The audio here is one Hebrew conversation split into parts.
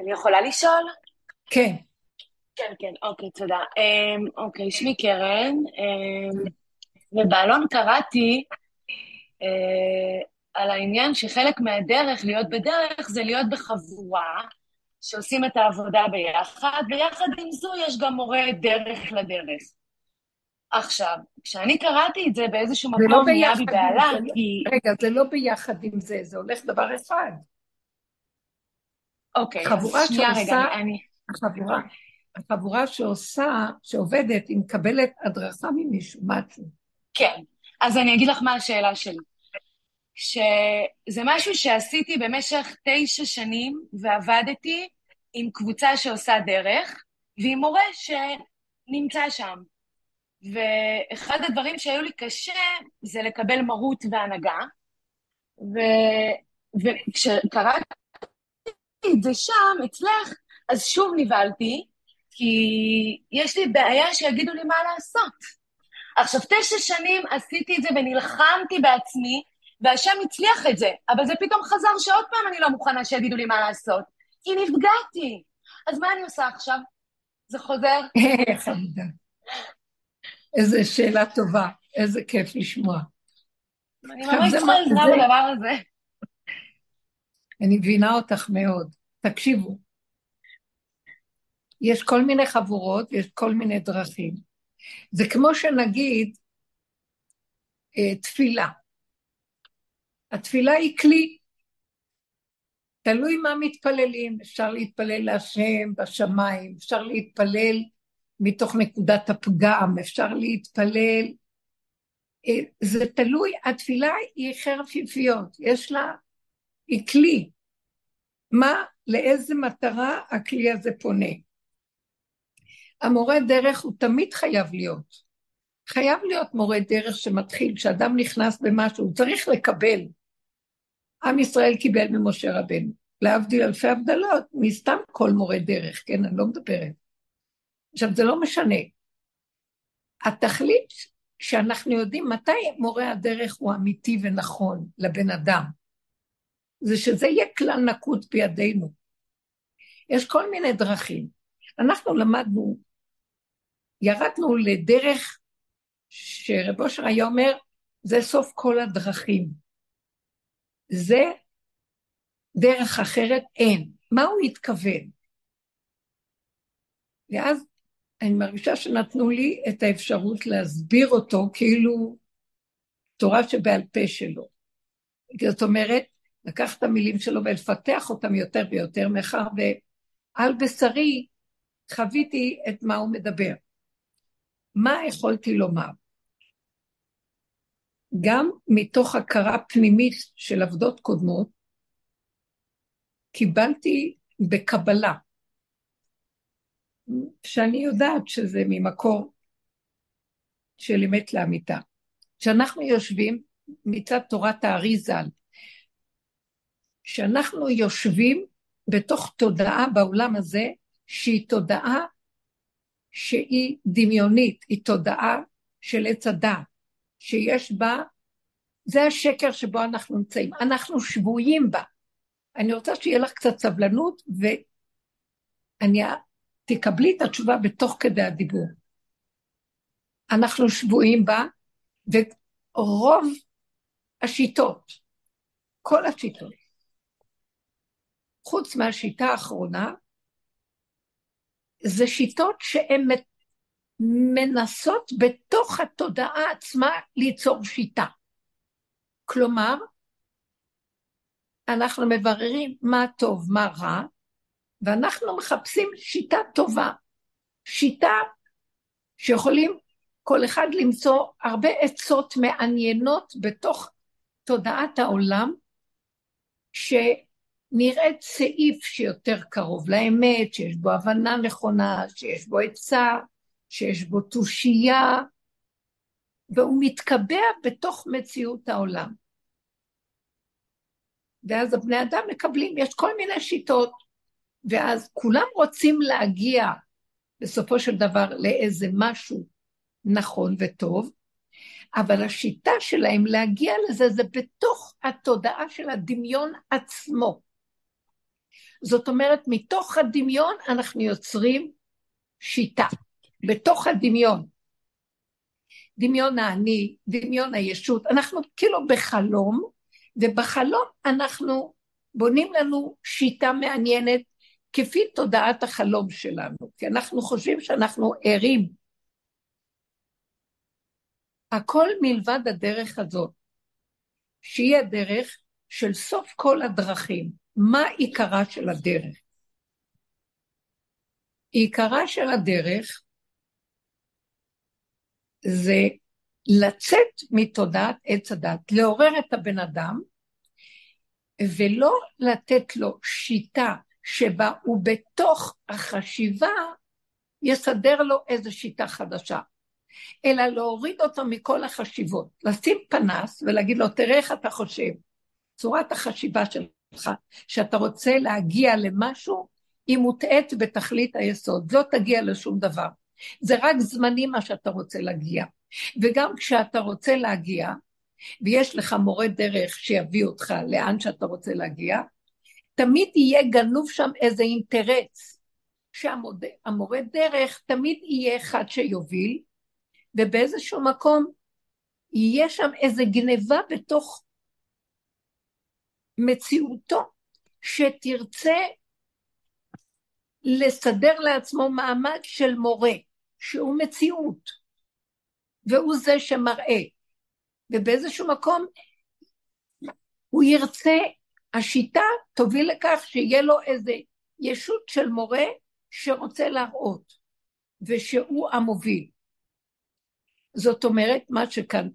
אני יכולה לשאול? כן. כן, כן, אוקיי, תודה. אמ, אוקיי, שמי קרן, אמ, ובעלון קראתי אה, על העניין שחלק מהדרך להיות בדרך זה להיות בחבורה שעושים את העבודה ביחד, ויחד עם זו יש גם מורה דרך לדרך. עכשיו, כשאני קראתי את זה באיזשהו זה לא מקום נהיה בי זה. כי... רגע, זה לא ביחד עם זה, זה הולך דבר אחד. אוקיי, חבורה רגע, שעושה, אני... אני... החבורה, החבורה שעושה, שעובדת, היא מקבלת הדרכה ממישהו, משהו. כן, אז אני אגיד לך מה השאלה שלי. שזה משהו שעשיתי במשך תשע שנים, ועבדתי עם קבוצה שעושה דרך, ועם מורה שנמצא שם. ואחד הדברים שהיו לי קשה זה לקבל מרות והנהגה, ו... וכשקראתי את זה שם, אצלך, אז שוב נבהלתי, כי יש לי בעיה שיגידו לי מה לעשות. עכשיו, תשע שנים עשיתי את זה ונלחמתי בעצמי, והשם הצליח את זה, אבל זה פתאום חזר שעוד פעם אני לא מוכנה שיגידו לי מה לעשות, כי נפגעתי. אז מה אני עושה עכשיו? זה חוזר? חמודה. איזה שאלה טובה, איזה כיף לשמוע. אני ממש צריכה עזרה בדבר הזה. אני מבינה אותך מאוד. תקשיבו, יש כל מיני חבורות, יש כל מיני דרכים. זה כמו שנגיד אה, תפילה. התפילה היא כלי. תלוי מה מתפללים, אפשר להתפלל להשם בשמיים, אפשר להתפלל מתוך נקודת הפגם, אפשר להתפלל, אה, זה תלוי, התפילה היא חרפיפיות, יש לה, היא כלי. מה, לאיזה מטרה הכלי הזה פונה? המורה דרך הוא תמיד חייב להיות. חייב להיות מורה דרך שמתחיל, כשאדם נכנס במשהו, הוא צריך לקבל. עם ישראל קיבל ממשה רבנו. להבדיל אלפי הבדלות, מסתם כל מורה דרך, כן? אני לא מדברת. עכשיו, זה לא משנה. התכלית שאנחנו יודעים מתי מורה הדרך הוא אמיתי ונכון לבן אדם, זה שזה יהיה כלל נקוט בידינו. יש כל מיני דרכים. אנחנו למדנו, ירדנו לדרך שרב אושר היה אומר, זה סוף כל הדרכים. זה דרך אחרת אין. מה הוא התכוון? ואז אני מרגישה שנתנו לי את האפשרות להסביר אותו כאילו תורה שבעל פה שלו. זאת אומרת, לקח את המילים שלו ולפתח אותם יותר ויותר, מאחר ועל בשרי חוויתי את מה הוא מדבר. מה יכולתי לומר? גם מתוך הכרה פנימית של עבודות קודמות, קיבלתי בקבלה, שאני יודעת שזה ממקור של אמת לאמיתה. כשאנחנו יושבים מצד תורת הארי ז"ל, שאנחנו יושבים בתוך תודעה בעולם הזה, שהיא תודעה שהיא דמיונית, היא תודעה של עץ הדעת, שיש בה, זה השקר שבו אנחנו נמצאים, אנחנו שבויים בה. אני רוצה שיהיה לך קצת סבלנות, ואני תקבלי את התשובה בתוך כדי הדיבור. אנחנו שבויים בה, ורוב השיטות, כל השיטות, חוץ מהשיטה האחרונה, זה שיטות שהן מנסות בתוך התודעה עצמה ליצור שיטה. כלומר, אנחנו מבררים מה טוב, מה רע, ואנחנו מחפשים שיטה טובה, שיטה שיכולים כל אחד למצוא הרבה עצות מעניינות בתוך תודעת העולם, שנראית סעיף שיותר קרוב לאמת, שיש בו הבנה נכונה, שיש בו עצה, שיש בו תושייה, והוא מתקבע בתוך מציאות העולם. ואז הבני אדם מקבלים, יש כל מיני שיטות, ואז כולם רוצים להגיע בסופו של דבר לאיזה משהו נכון וטוב, אבל השיטה שלהם להגיע לזה זה בתוך התודעה של הדמיון עצמו. זאת אומרת, מתוך הדמיון אנחנו יוצרים שיטה. בתוך הדמיון. דמיון האני, דמיון הישות, אנחנו כאילו בחלום, ובחלום אנחנו בונים לנו שיטה מעניינת כפי תודעת החלום שלנו, כי אנחנו חושבים שאנחנו ערים. הכל מלבד הדרך הזאת, שהיא הדרך של סוף כל הדרכים. מה עיקרה של הדרך? עיקרה של הדרך זה לצאת מתודעת עץ הדת, לעורר את הבן אדם, ולא לתת לו שיטה שבה הוא בתוך החשיבה יסדר לו איזו שיטה חדשה, אלא להוריד אותו מכל החשיבות, לשים פנס ולהגיד לו, תראה איך אתה חושב, צורת החשיבה שלך, שאתה רוצה להגיע למשהו, היא מוטעית בתכלית היסוד, לא תגיע לשום דבר. זה רק זמני מה שאתה רוצה להגיע. וגם כשאתה רוצה להגיע, ויש לך מורה דרך שיביא אותך לאן שאתה רוצה להגיע, תמיד יהיה גנוב שם איזה אינטרס, שהמורה דרך תמיד יהיה אחד שיוביל, ובאיזשהו מקום יהיה שם איזה גניבה בתוך מציאותו, שתרצה לסדר לעצמו מעמד של מורה, שהוא מציאות, והוא זה שמראה. ובאיזשהו מקום הוא ירצה, השיטה תוביל לכך שיהיה לו איזה ישות של מורה שרוצה להראות, ושהוא המוביל. זאת אומרת, מה שכאן,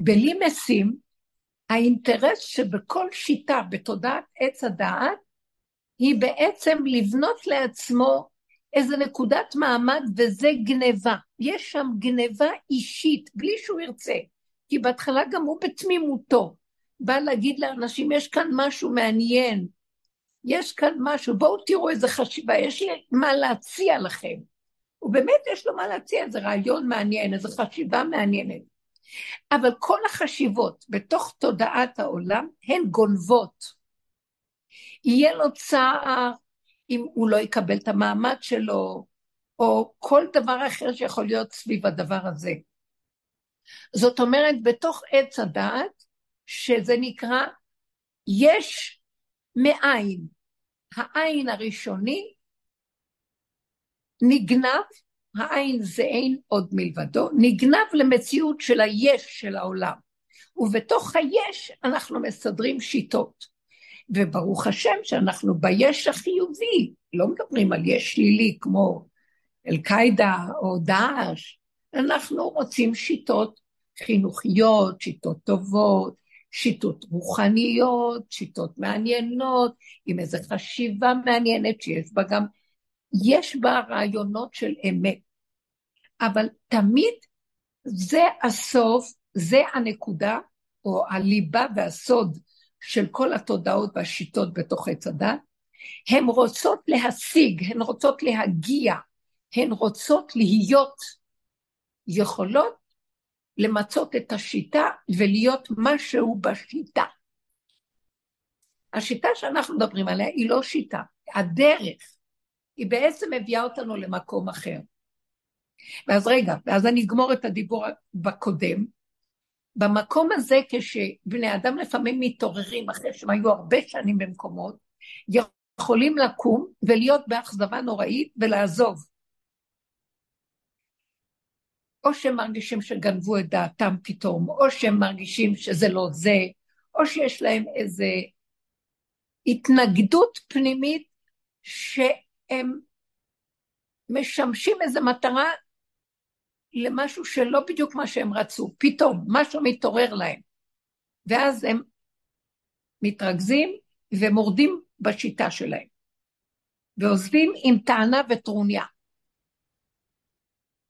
בלי משים, האינטרס שבכל שיטה בתודעת עץ הדעת, היא בעצם לבנות לעצמו איזה נקודת מעמד, וזה גניבה. יש שם גניבה אישית, בלי שהוא ירצה. כי בהתחלה גם הוא בתמימותו. בא להגיד לאנשים, יש כאן משהו מעניין, יש כאן משהו, בואו תראו איזה חשיבה, יש לי מה להציע לכם. ובאמת יש לו מה להציע, איזה רעיון מעניין, איזו חשיבה מעניינת. אבל כל החשיבות בתוך תודעת העולם הן גונבות. יהיה לו צער אם הוא לא יקבל את המעמד שלו, או כל דבר אחר שיכול להיות סביב הדבר הזה. זאת אומרת, בתוך עץ הדעת, שזה נקרא יש מאין. העין הראשוני נגנב, העין זה אין עוד מלבדו, נגנב למציאות של היש של העולם. ובתוך היש אנחנו מסדרים שיטות. וברוך השם שאנחנו ביש החיובי, לא מדברים על יש שלילי כמו אל-קאידה או דאעש, אנחנו רוצים שיטות חינוכיות, שיטות טובות, שיטות רוחניות, שיטות מעניינות, עם איזו חשיבה מעניינת שיש בה גם, יש בה רעיונות של אמת. אבל תמיד זה הסוף, זה הנקודה, או הליבה והסוד של כל התודעות והשיטות בתוך עץ הדת. הן רוצות להשיג, הן רוצות להגיע, הן רוצות להיות יכולות למצות את השיטה ולהיות משהו בשיטה. השיטה שאנחנו מדברים עליה היא לא שיטה, הדרך. היא בעצם מביאה אותנו למקום אחר. ואז רגע, ואז אני אגמור את הדיבור בקודם. במקום הזה, כשבני אדם לפעמים מתעוררים אחרי שהם היו הרבה שנים במקומות, יכולים לקום ולהיות באכזבה נוראית ולעזוב. או שהם מרגישים שגנבו את דעתם פתאום, או שהם מרגישים שזה לא זה, או שיש להם איזו התנגדות פנימית שהם משמשים איזו מטרה למשהו שלא בדיוק מה שהם רצו, פתאום משהו מתעורר להם. ואז הם מתרכזים ומורדים בשיטה שלהם, ועוזבים עם טענה וטרוניה.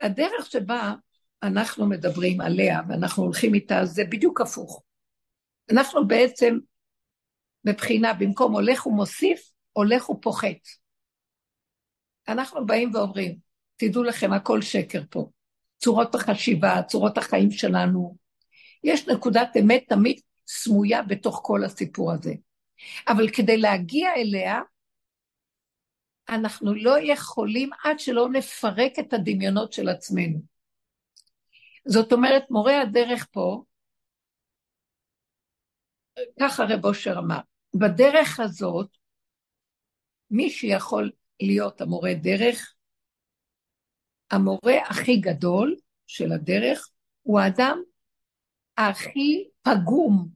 הדרך שבה אנחנו מדברים עליה ואנחנו הולכים איתה זה בדיוק הפוך. אנחנו בעצם מבחינה, במקום הולך ומוסיף, הולך ופוחת. אנחנו באים ואומרים, תדעו לכם, הכל שקר פה. צורות החשיבה, צורות החיים שלנו. יש נקודת אמת תמיד סמויה בתוך כל הסיפור הזה. אבל כדי להגיע אליה, אנחנו לא יכולים עד שלא נפרק את הדמיונות של עצמנו. זאת אומרת, מורה הדרך פה, ככה רב אושר אמר, בדרך הזאת, מי שיכול להיות המורה דרך, המורה הכי גדול של הדרך, הוא האדם הכי פגום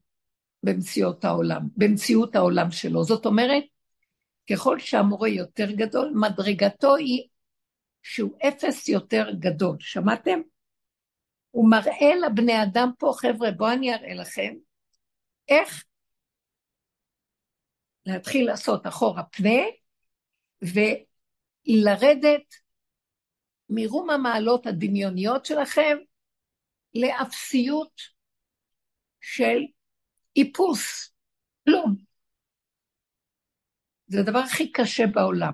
במציאות העולם, במציאות העולם שלו. זאת אומרת, ככל שהמורה יותר גדול, מדרגתו היא שהוא אפס יותר גדול. שמעתם? הוא מראה לבני אדם פה, חבר'ה, בואו אני אראה לכם איך להתחיל לעשות אחורה פנה ולרדת מרום המעלות הדמיוניות שלכם לאפסיות של איפוס, כלום. זה הדבר הכי קשה בעולם.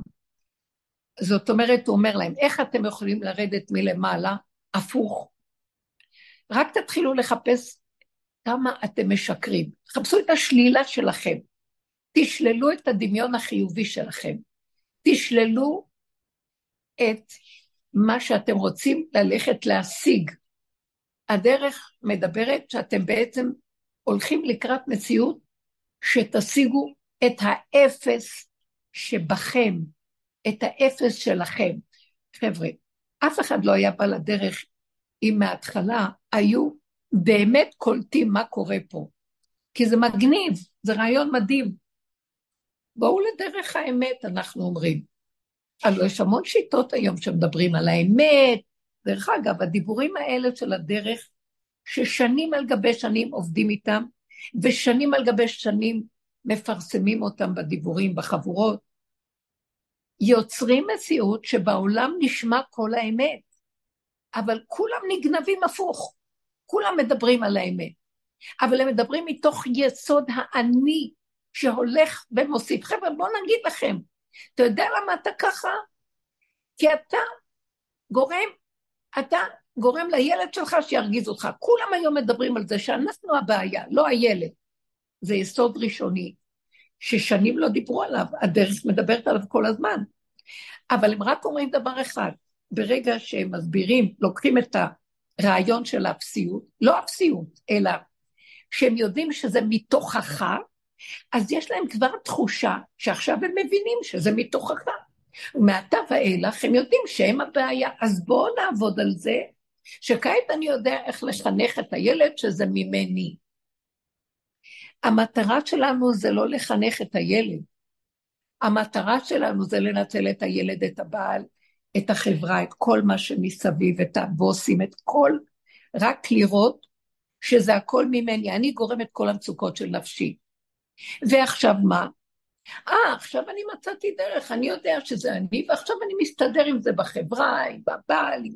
זאת אומרת, הוא אומר להם, איך אתם יכולים לרדת מלמעלה? הפוך. רק תתחילו לחפש כמה אתם משקרים. חפשו את השלילה שלכם. תשללו את הדמיון החיובי שלכם. תשללו את מה שאתם רוצים ללכת להשיג. הדרך מדברת שאתם בעצם הולכים לקראת מציאות שתשיגו את האפס שבכם, את האפס שלכם. חבר'ה, אף אחד לא היה בא לדרך אם מההתחלה היו באמת קולטים מה קורה פה. כי זה מגניב, זה רעיון מדהים. בואו לדרך האמת, אנחנו אומרים. הלוא יש המון שיטות היום שמדברים על האמת. דרך אגב, הדיבורים האלה של הדרך, ששנים על גבי שנים עובדים איתם, ושנים על גבי שנים מפרסמים אותם בדיבורים, בחבורות, יוצרים מציאות שבעולם נשמע כל האמת, אבל כולם נגנבים הפוך, כולם מדברים על האמת, אבל הם מדברים מתוך יסוד האני שהולך ומוסיף. חבר'ה, בואו נגיד לכם, אתה יודע למה אתה ככה? כי אתה גורם, אתה גורם לילד שלך שירגיז אותך. כולם היום מדברים על זה שאנחנו הבעיה, לא הילד. זה יסוד ראשוני, ששנים לא דיברו עליו, הדרך מדברת עליו כל הזמן. אבל הם רק אומרים דבר אחד, ברגע שהם מסבירים, לוקחים את הרעיון של האפסיות, לא אפסיות, אלא שהם יודעים שזה מתוכך, אז יש להם כבר תחושה שעכשיו הם מבינים שזה מתוכך. ומעתה ואילך הם יודעים שהם הבעיה, אז בואו נעבוד על זה, שכעת אני יודע איך לחנך את הילד שזה ממני. המטרה שלנו זה לא לחנך את הילד. המטרה שלנו זה לנצל את הילד, את הבעל, את החברה, את כל מה שמסביב, את הבוסים, את כל, רק לראות שזה הכל ממני, אני גורם את כל המצוקות של נפשי. ועכשיו מה? אה, עכשיו אני מצאתי דרך, אני יודע שזה אני, ועכשיו אני מסתדר עם זה בחברה, עם הבעל, עם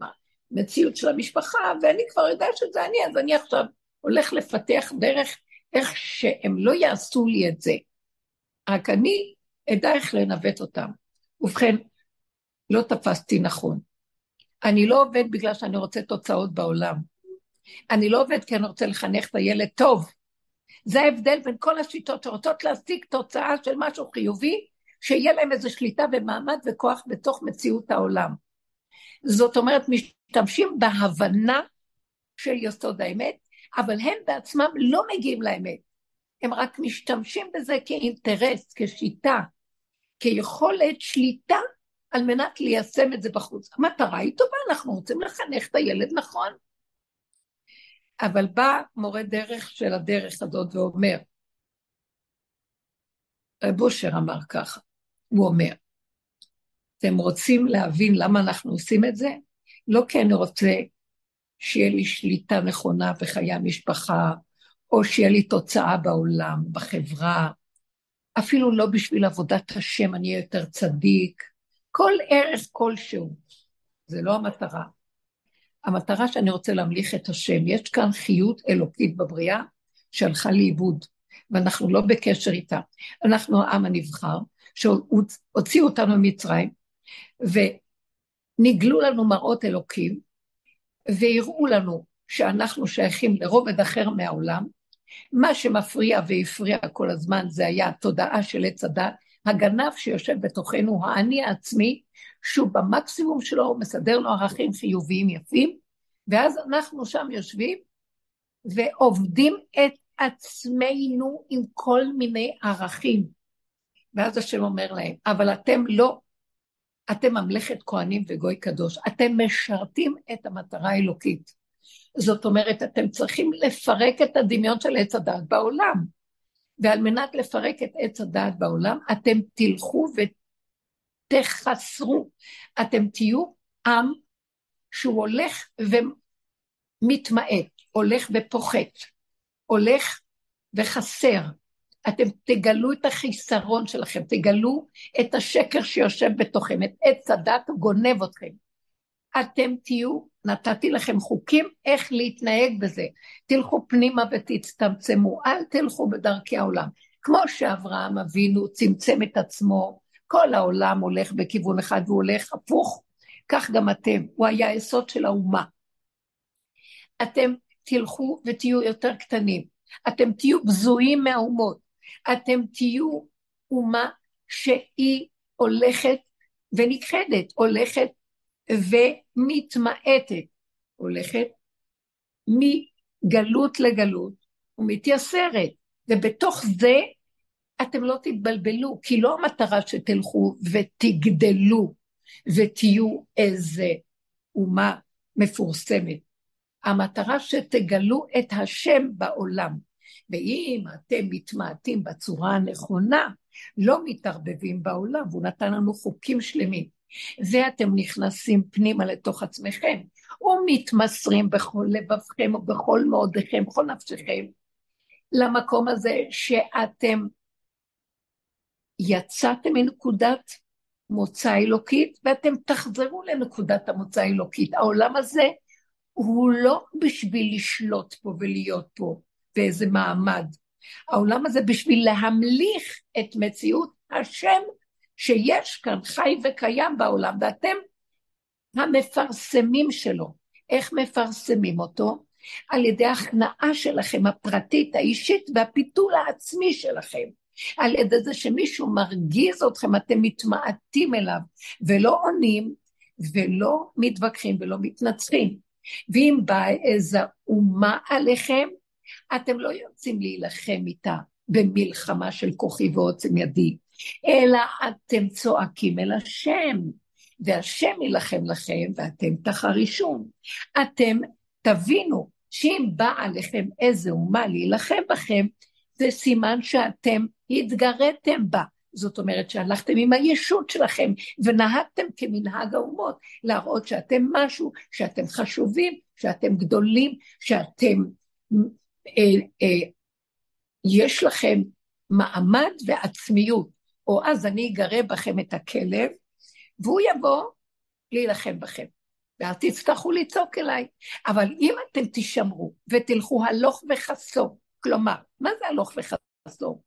המציאות של המשפחה, ואני כבר יודע שזה אני, אז אני עכשיו הולך לפתח דרך איך שהם לא יעשו לי את זה. רק אני אדע איך לנווט אותם. ובכן, לא תפסתי נכון. אני לא עובד בגלל שאני רוצה תוצאות בעולם. אני לא עובד כי אני רוצה לחנך את הילד טוב. זה ההבדל בין כל השיטות שרוצות להשיג תוצאה של משהו חיובי, שיהיה להם איזו שליטה ומעמד וכוח בתוך מציאות העולם. זאת אומרת, משתמשים בהבנה של יסוד האמת, אבל הם בעצמם לא מגיעים לאמת. הם רק משתמשים בזה כאינטרס, כשיטה, כיכולת שליטה על מנת ליישם את זה בחוץ. המטרה היא טובה, אנחנו רוצים לחנך את הילד נכון. אבל בא מורה דרך של הדרך הזאת ואומר, רב אושר אמר ככה, הוא אומר, אתם רוצים להבין למה אנחנו עושים את זה? לא כי אני רוצה שיהיה לי שליטה נכונה בחיי המשפחה, או שיהיה לי תוצאה בעולם, בחברה, אפילו לא בשביל עבודת השם אני אהיה יותר צדיק, כל ערך כלשהו. זה לא המטרה. המטרה שאני רוצה להמליך את השם, יש כאן חיות אלוקית בבריאה שהלכה לאיבוד, ואנחנו לא בקשר איתה. אנחנו העם הנבחר, שהוציאו אותנו ממצרים, ונגלו לנו מראות אלוקים, והראו לנו שאנחנו שייכים לרובד אחר מהעולם. מה שמפריע והפריע כל הזמן זה היה התודעה של עץ הדת, הגנב שיושב בתוכנו, האני העצמי, שהוא במקסימום שלו, מסדר לו ערכים חיוביים יפים, ואז אנחנו שם יושבים ועובדים את עצמנו עם כל מיני ערכים. ואז השם אומר להם, אבל אתם לא, אתם ממלכת כהנים וגוי קדוש, אתם משרתים את המטרה האלוקית. זאת אומרת, אתם צריכים לפרק את הדמיון של עץ הדת בעולם. ועל מנת לפרק את עץ הדעת בעולם, אתם תלכו ותחסרו. אתם תהיו עם שהוא הולך ומתמעט, הולך ופוחת, הולך וחסר. אתם תגלו את החיסרון שלכם, תגלו את השקר שיושב בתוכם, את עץ הדת גונב אתכם. אתם תהיו, נתתי לכם חוקים איך להתנהג בזה. תלכו פנימה ותצטמצמו, אל תלכו בדרכי העולם. כמו שאברהם אבינו צמצם את עצמו, כל העולם הולך בכיוון אחד והוא הולך הפוך, כך גם אתם, הוא היה היסוד של האומה. אתם תלכו ותהיו יותר קטנים, אתם תהיו בזויים מהאומות, אתם תהיו אומה שהיא הולכת ונכחדת, הולכת ומתמעטת, הולכת מגלות לגלות ומתייסרת, ובתוך זה אתם לא תתבלבלו, כי לא המטרה שתלכו ותגדלו ותהיו איזה אומה מפורסמת. המטרה שתגלו את השם בעולם. ואם אתם מתמעטים בצורה הנכונה, לא מתערבבים בעולם, והוא נתן לנו חוקים שלמים. ואתם נכנסים פנימה לתוך עצמכם, ומתמסרים בכל לבבכם ובכל מאודיכם, בכל נפשכם, למקום הזה שאתם יצאתם מנקודת מוצא אלוקית, ואתם תחזרו לנקודת המוצא האלוקית. העולם הזה הוא לא בשביל לשלוט פה ולהיות פה באיזה מעמד. העולם הזה בשביל להמליך את מציאות השם שיש כאן, חי וקיים בעולם, ואתם המפרסמים שלו. איך מפרסמים אותו? על ידי הכנעה שלכם הפרטית, האישית, והפיתול העצמי שלכם. על ידי זה שמישהו מרגיז אתכם, אתם מתמעטים אליו, ולא עונים, ולא מתווכחים ולא מתנצחים. ואם באה איזו אומה עליכם, אתם לא יוצאים להילחם איתה במלחמה של כוחי ועוצם ידי, אלא אתם צועקים אל השם, והשם יילחם לכם ואתם תחרישון. אתם תבינו שאם בא עליכם איזה אומה להילחם בכם, זה סימן שאתם התגרדתם בה. זאת אומרת שהלכתם עם הישות שלכם ונהגתם כמנהג האומות, להראות שאתם משהו, שאתם חשובים, שאתם גדולים, שאתם, אה, אה, יש לכם מעמד ועצמיות. או אז אני אגרה בכם את הכלב, והוא יבוא להילחם בכם. ואז תצטרכו לצעוק אליי. אבל אם אתם תישמרו ותלכו הלוך וחסור, כלומר, מה זה הלוך וחסור?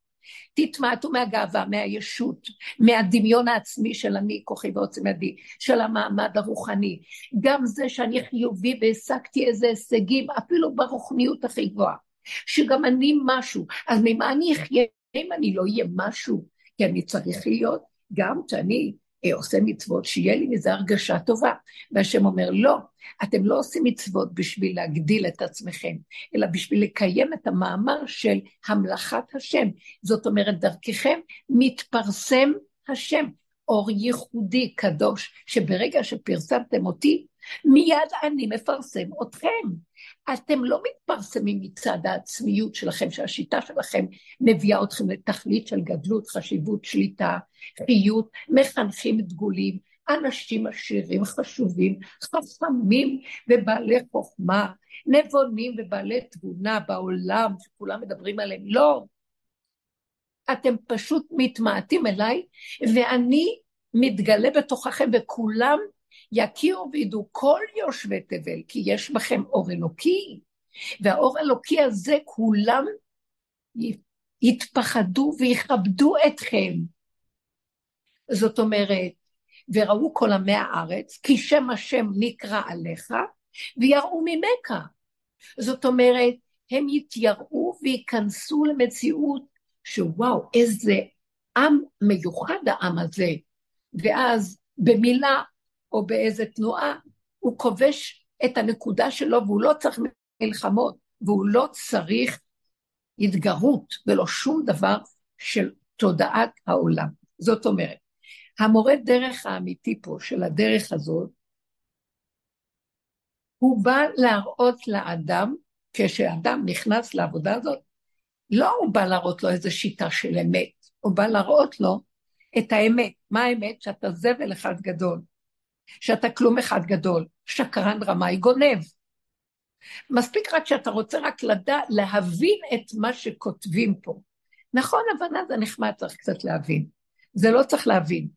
תתמעטו מהגאווה, מהישות, מהדמיון העצמי של אני, כוחי ועוצם ידי, של המעמד הרוחני. גם זה שאני חיובי והשגתי איזה הישגים, אפילו ברוחניות הכי גבוהה. שגם אני משהו, אז ממה אני אחיה אם אני לא אהיה משהו? כי אני צריך להיות, גם כשאני אה, עושה מצוות, שיהיה לי מזה הרגשה טובה. והשם אומר, לא, אתם לא עושים מצוות בשביל להגדיל את עצמכם, אלא בשביל לקיים את המאמר של המלאכת השם. זאת אומרת, דרככם מתפרסם השם, אור ייחודי, קדוש, שברגע שפרסמתם אותי, מיד אני מפרסם אתכם. אתם לא מתפרסמים מצד העצמיות שלכם, שהשיטה שלכם מביאה אתכם לתכלית של גדלות, חשיבות, שליטה, חיות, מחנכים דגולים, אנשים עשירים, חשובים, חכמים ובעלי חוכמה, נבונים ובעלי תבונה בעולם, שכולם מדברים עליהם. לא. אתם פשוט מתמעטים אליי, ואני מתגלה בתוככם, וכולם יכירו וידעו כל יושבי תבל, כי יש בכם אור אלוקי, והאור האלוקי הזה כולם יתפחדו ויכבדו אתכם. זאת אומרת, וראו כל עמי הארץ, כי שם השם נקרא עליך, ויראו ממך. זאת אומרת, הם יתייראו וייכנסו למציאות שוואו, איזה עם מיוחד העם הזה, ואז במילה או באיזה תנועה הוא כובש את הנקודה שלו והוא לא צריך מלחמות והוא לא צריך התגרות ולא שום דבר של תודעת העולם. זאת אומרת, המורה דרך האמיתי פה של הדרך הזאת, הוא בא להראות לאדם, כשאדם נכנס לעבודה הזאת, לא הוא בא להראות לו איזו שיטה של אמת, הוא בא להראות לו את האמת. מה האמת? שאתה זבל אחד גדול, שאתה כלום אחד גדול, שקרן רמאי גונב. מספיק רק שאתה רוצה רק לדע, להבין את מה שכותבים פה. נכון, הבנה זה נחמד, צריך קצת להבין. זה לא צריך להבין.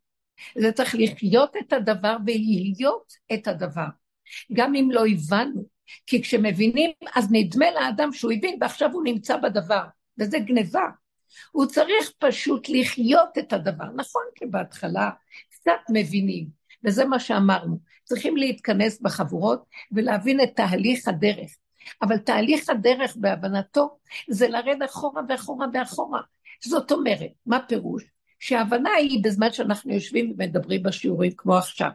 זה צריך לחיות את הדבר ולהיות את הדבר. גם אם לא הבנו. כי כשמבינים, אז נדמה לאדם שהוא הבין ועכשיו הוא נמצא בדבר, וזה גניבה. הוא צריך פשוט לחיות את הדבר. נכון, כי בהתחלה קצת מבינים, וזה מה שאמרנו. צריכים להתכנס בחבורות ולהבין את תהליך הדרך. אבל תהליך הדרך בהבנתו זה לרד אחורה ואחורה ואחורה. זאת אומרת, מה פירוש? שההבנה היא בזמן שאנחנו יושבים ומדברים בשיעורים כמו עכשיו.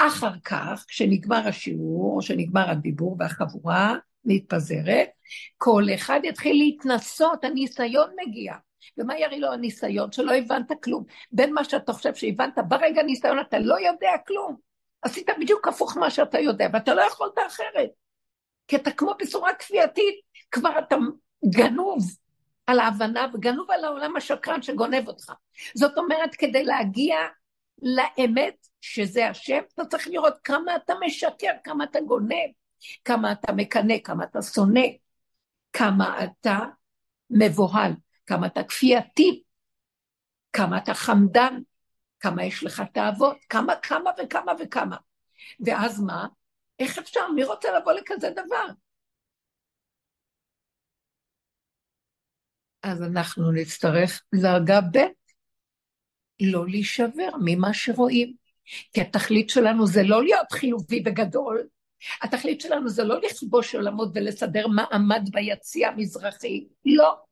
אחר כך, כשנגמר השיעור, או שנגמר הדיבור והחבורה מתפזרת, כל אחד יתחיל להתנסות, הניסיון מגיע. ומה יראה לו הניסיון? שלא הבנת כלום. בין מה שאתה חושב שהבנת, ברגע הניסיון אתה לא יודע כלום. עשית בדיוק הפוך מה שאתה יודע, ואתה לא יכולת אחרת. כי אתה כמו בצורה כפייתית, כבר אתה גנוב על ההבנה וגנוב על העולם השקרן שגונב אותך. זאת אומרת, כדי להגיע לאמת, שזה השם, אתה צריך לראות כמה אתה משקר, כמה אתה גונב, כמה אתה מקנא, כמה אתה שונא, כמה אתה מבוהל, כמה אתה כפייתי, כמה אתה חמדן, כמה יש לך תאוות, כמה, כמה וכמה וכמה. ואז מה? איך אפשר? מי רוצה לבוא לכזה דבר? אז אנחנו נצטרך דרגה ב', לא להישבר ממה שרואים. כי התכלית שלנו זה לא להיות חיובי וגדול, התכלית שלנו זה לא לכבוש עולמות ולסדר מעמד ביציע המזרחי, לא.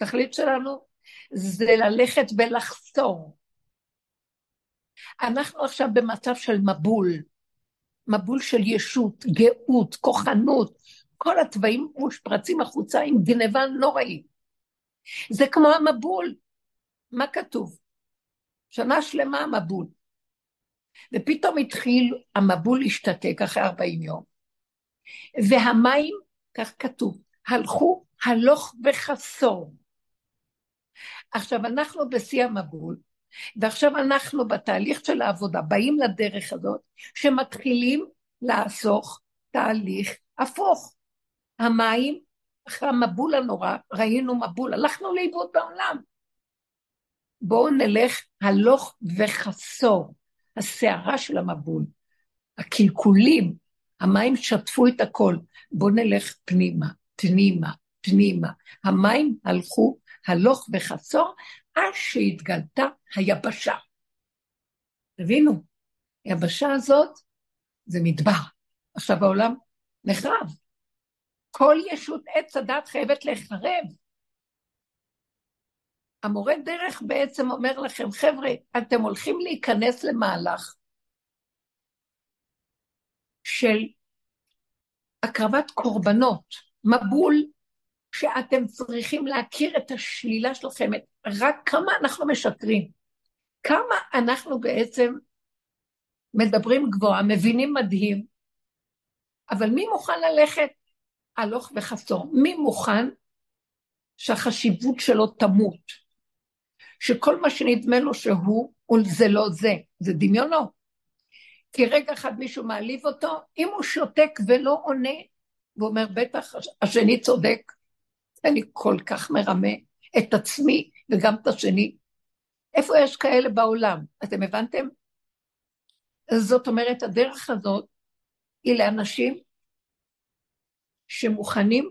התכלית שלנו זה ללכת ולחסור. אנחנו עכשיו במצב של מבול, מבול של ישות, גאות, כוחנות, כל התוואים מושפרצים החוצה עם גניבה נוראית. זה כמו המבול. מה כתוב? שנה שלמה המבול. ופתאום התחיל המבול להשתתק אחרי 40 יום. והמים, כך כתוב, הלכו הלוך וחסור. עכשיו, אנחנו בשיא המבול, ועכשיו אנחנו בתהליך של העבודה, באים לדרך הזאת, שמתחילים לעסוך תהליך הפוך. המים, אחרי המבול הנורא, ראינו מבול, הלכנו לאיבוד בעולם. בואו נלך הלוך וחסור, הסערה של המבול, הקלקולים, המים שטפו את הכל, בואו נלך פנימה, פנימה, פנימה. המים הלכו הלוך וחסור עד שהתגלתה היבשה. תבינו, היבשה הזאת זה מדבר. עכשיו העולם נחרב. כל ישות עץ הדת חייבת להיחרב. המורה דרך בעצם אומר לכם, חבר'ה, אתם הולכים להיכנס למהלך של הקרבת קורבנות, מבול שאתם צריכים להכיר את השלילה שלכם, רק כמה אנחנו משקרים, כמה אנחנו בעצם מדברים גבוהה, מבינים מדהים, אבל מי מוכן ללכת הלוך וחסור? מי מוכן שהחשיבות שלו תמות? שכל מה שנדמה לו שהוא, זה לא זה, זה דמיונו. כי רגע אחד מישהו מעליב אותו, אם הוא שותק ולא עונה, והוא אומר, בטח, השני צודק, אני כל כך מרמה את עצמי וגם את השני. איפה יש כאלה בעולם? אתם הבנתם? זאת אומרת, הדרך הזאת היא לאנשים שמוכנים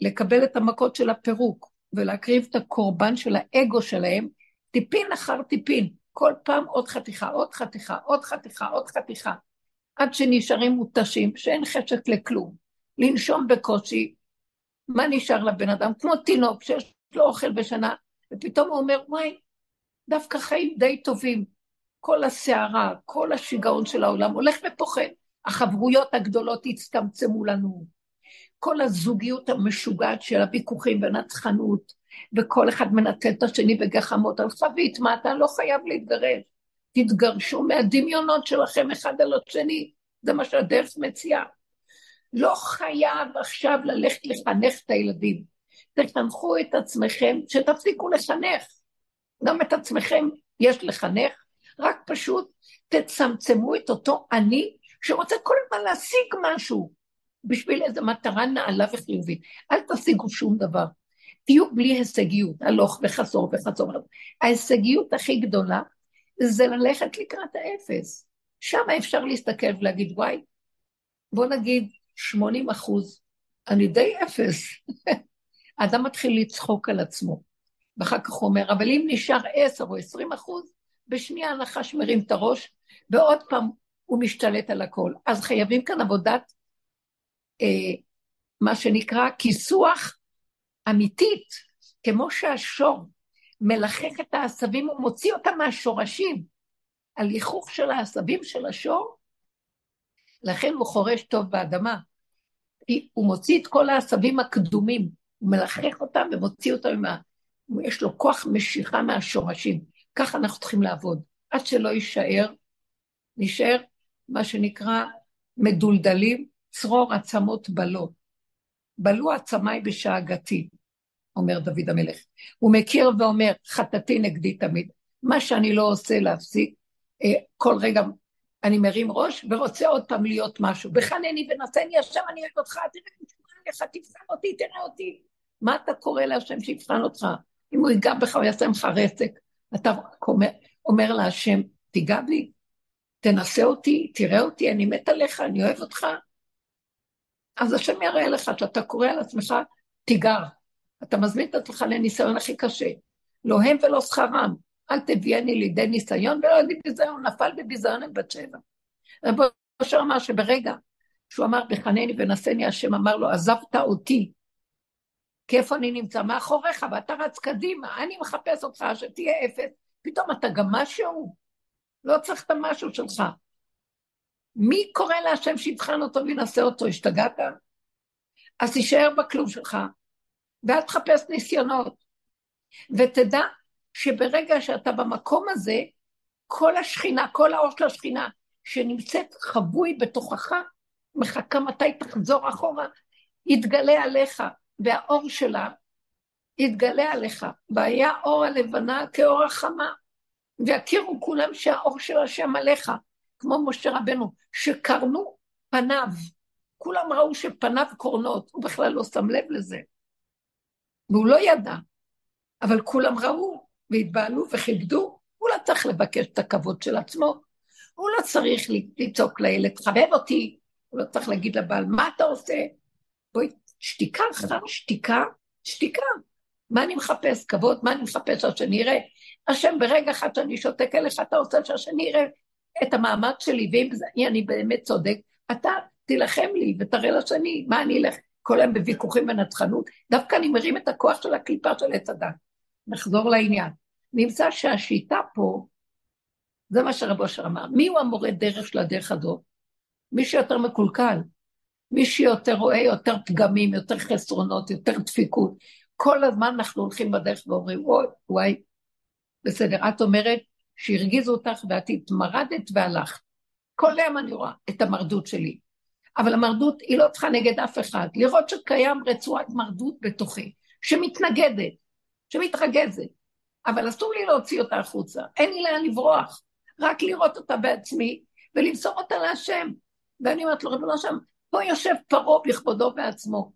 לקבל את המכות של הפירוק. ולהקריב את הקורבן של האגו שלהם, טיפין אחר טיפין, כל פעם עוד חתיכה, עוד חתיכה, עוד חתיכה, עוד חתיכה, עד שנשארים מותשים, שאין חשק לכלום. לנשום בקושי, מה נשאר לבן אדם? כמו תינוק שיש לו אוכל בשנה, ופתאום הוא אומר, וואי, דווקא חיים די טובים. כל הסערה, כל השיגעון של העולם הולך ופוחד. החברויות הגדולות הצטמצמו לנו. כל הזוגיות המשוגעת של הוויכוחים והנצחנות, וכל אחד מנצל את השני בגחמות. הלכה והתמעטה, לא חייב להתגרש. תתגרשו מהדמיונות שלכם אחד על השני, זה מה שהדרך מציעה. לא חייב עכשיו ללכת לחנך את הילדים. תחנכו את עצמכם, שתפסיקו לחנך. גם את עצמכם יש לחנך, רק פשוט תצמצמו את אותו אני שרוצה כל הזמן להשיג משהו בשביל איזו מטרה נעלה וחיובית. אל תשיגו שום דבר. תהיו בלי הישגיות, הלוך וחזור וחזור. ההישגיות הכי גדולה זה ללכת לקראת האפס. שם אפשר להסתכל ולהגיד, וואי, בוא נגיד 80 אחוז, אני די אפס. האדם מתחיל לצחוק על עצמו. ואחר כך הוא אומר, אבל אם נשאר 10 או 20 אחוז, בשנייה הנחש מרים את הראש, ועוד פעם הוא משתלט על הכל. אז חייבים כאן עבודת, אה, מה שנקרא, כיסוח אמיתית, כמו שהשור מלחך את העשבים, הוא מוציא אותם מהשורשים. על היכוך של העשבים של השור, לכן הוא חורש טוב באדמה. הוא מוציא את כל העשבים הקדומים, הוא מלחך אותם ומוציא אותם מה... יש לו כוח משיכה מהשורשים. ככה אנחנו צריכים לעבוד. עד שלא יישאר, נשאר מה שנקרא מדולדלים, צרור עצמות בלו. בלו עצמיי בשאגתי, אומר דוד המלך. הוא מכיר ואומר, חטאתי נגדי תמיד. מה שאני לא עושה להפסיק, אה, כל רגע אני מרים ראש ורוצה עוד פעם להיות משהו. בחנני ונשאני השם, אני אוהב אותך, תראה, תשמע לך, תבחן אותי, תראה אותי. מה אתה קורא להשם שיבחן אותך? אם הוא ייגע בך, הוא יעשה ממך רסק. אתה אומר, אומר להשם, תיגע בי, תנסה אותי, תראה אותי, אני מת עליך, אני אוהב אותך. אז השם יראה לך שאתה קורא על עצמך תיגר. אתה מזמין את עצמך לניסיון הכי קשה. לא הם ולא שכרם. אל תביאני לידי ניסיון ולא לידי ביזיון, נפל בביזיון עם בת שבע. רבו אשר אמר שברגע שהוא אמר בחנני ונשני, השם אמר לו, עזבת אותי, כי איפה אני נמצא? מאחוריך, ואתה רץ קדימה, אני מחפש אותך, שתהיה אפס, פתאום אתה גם משהו? לא צריך את המשהו שלך. מי קורא להשם שיבחן אותו וינשא אותו? השתגעת? אז תישאר בכלוב שלך, ואל תחפש ניסיונות. ותדע שברגע שאתה במקום הזה, כל השכינה, כל האור של השכינה שנמצאת חבוי בתוכך, מחכה מתי תחזור אחורה, יתגלה עליך, והאור שלה יתגלה עליך. והיה אור הלבנה כאור החמה, ויכירו כולם שהאור של השם עליך, כמו משה רבנו, שקרנו פניו. כולם ראו שפניו קורנות, הוא בכלל לא שם לב לזה. והוא לא ידע, אבל כולם ראו והתבהלו וכיבדו. הוא לא צריך לבקש את הכבוד של עצמו, הוא לא צריך לצעוק לילד, תחבב אותי, הוא לא צריך להגיד לבעל, מה אתה עושה? בואי, שתיקה אחר שתיקה, שתיקה. מה אני מחפש? כבוד? מה אני מחפש שהשני יראה? השם, ברגע אחד שאני שותק אליך, אתה רוצה שהשני יראה את המעמד שלי, ואם אני באמת צודק, אתה תילחם לי ותראה לשני, מה אני אלך כל היום בוויכוחים ונצחנות? דווקא אני מרים את הכוח של הקליפה של עץ הדת. נחזור לעניין. נמצא שהשיטה פה, זה מה שרב אושר אמר, מי הוא המורה דרך של הדרך הזאת? מי שיותר מקולקל, מי שיותר רואה יותר פגמים, יותר חסרונות, יותר דפיקות. כל הזמן אנחנו הולכים בדרך ואומרים, וואי, וואי, בסדר, את אומרת שהרגיזו אותך ואת התמרדת והלכת. כל היום אני רואה את המרדות שלי. אבל המרדות היא לא צריכה נגד אף אחד. לראות שקיים רצועת מרדות בתוכי, שמתנגדת, שמתרגזת. אבל אסור לי להוציא אותה החוצה, אין לי לאן לברוח. רק לראות אותה בעצמי ולמסור אותה להשם. ואני אומרת לו, רבנו שם, פה יושב פרעה בכבודו בעצמו.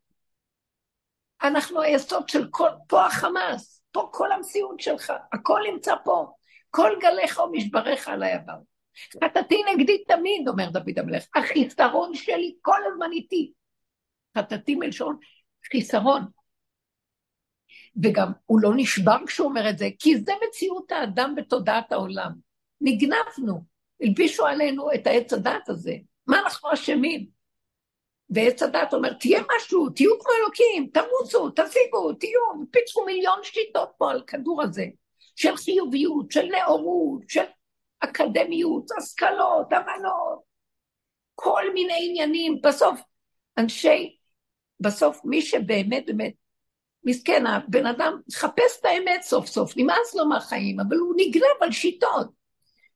אנחנו היסוד של כל, פה החמאס, פה כל המציאות שלך, הכל נמצא פה. כל גליך ומשבריך עלי עבר. חטאתי נגדי תמיד, אומר דוד המלך, החיסרון שלי כל הזמן איתי. חטאתי מלשון חיסרון. וגם הוא לא נשבר כשהוא אומר את זה, כי זה מציאות האדם בתודעת העולם. נגנבנו, הלבישו עלינו את העץ הדת הזה. מה אנחנו אשמים? ועץ הדת אומר, תהיה משהו, תהיו כמו אלוקים, תרוצו, תשיגו, תהיו, פיצחו מיליון שיטות פה על כדור הזה, של חיוביות, של נאורות, של אקדמיות, השכלות, הבנות, כל מיני עניינים. בסוף, אנשי, בסוף מי שבאמת באמת, מסכן, הבן אדם מחפש את האמת סוף סוף, נמאס לו מהחיים, אבל הוא נגנב על שיטות.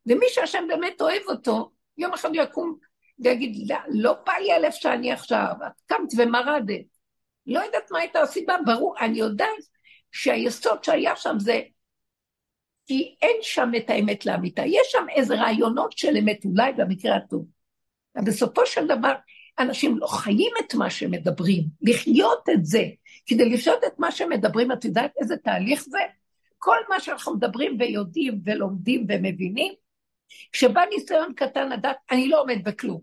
ומי שהשם באמת אוהב אותו, יום אחד יקום ויגיד, לא, לא בא לי איפה שאני עכשיו, את קמת ומרדת. לא יודעת מה הייתה הסיבה, ברור, אני יודעת שהיסוד שהיה שם זה כי אין שם את האמת לאמיתה, יש שם איזה רעיונות של אמת, אולי במקרה הטוב. ובסופו של דבר, אנשים לא חיים את מה שמדברים, לחיות את זה, כדי לחיות את מה שמדברים, את יודעת איזה תהליך זה? כל מה שאנחנו מדברים ויודעים ולומדים ומבינים, כשבא ניסיון קטן לדעת, אני לא עומד בכלום.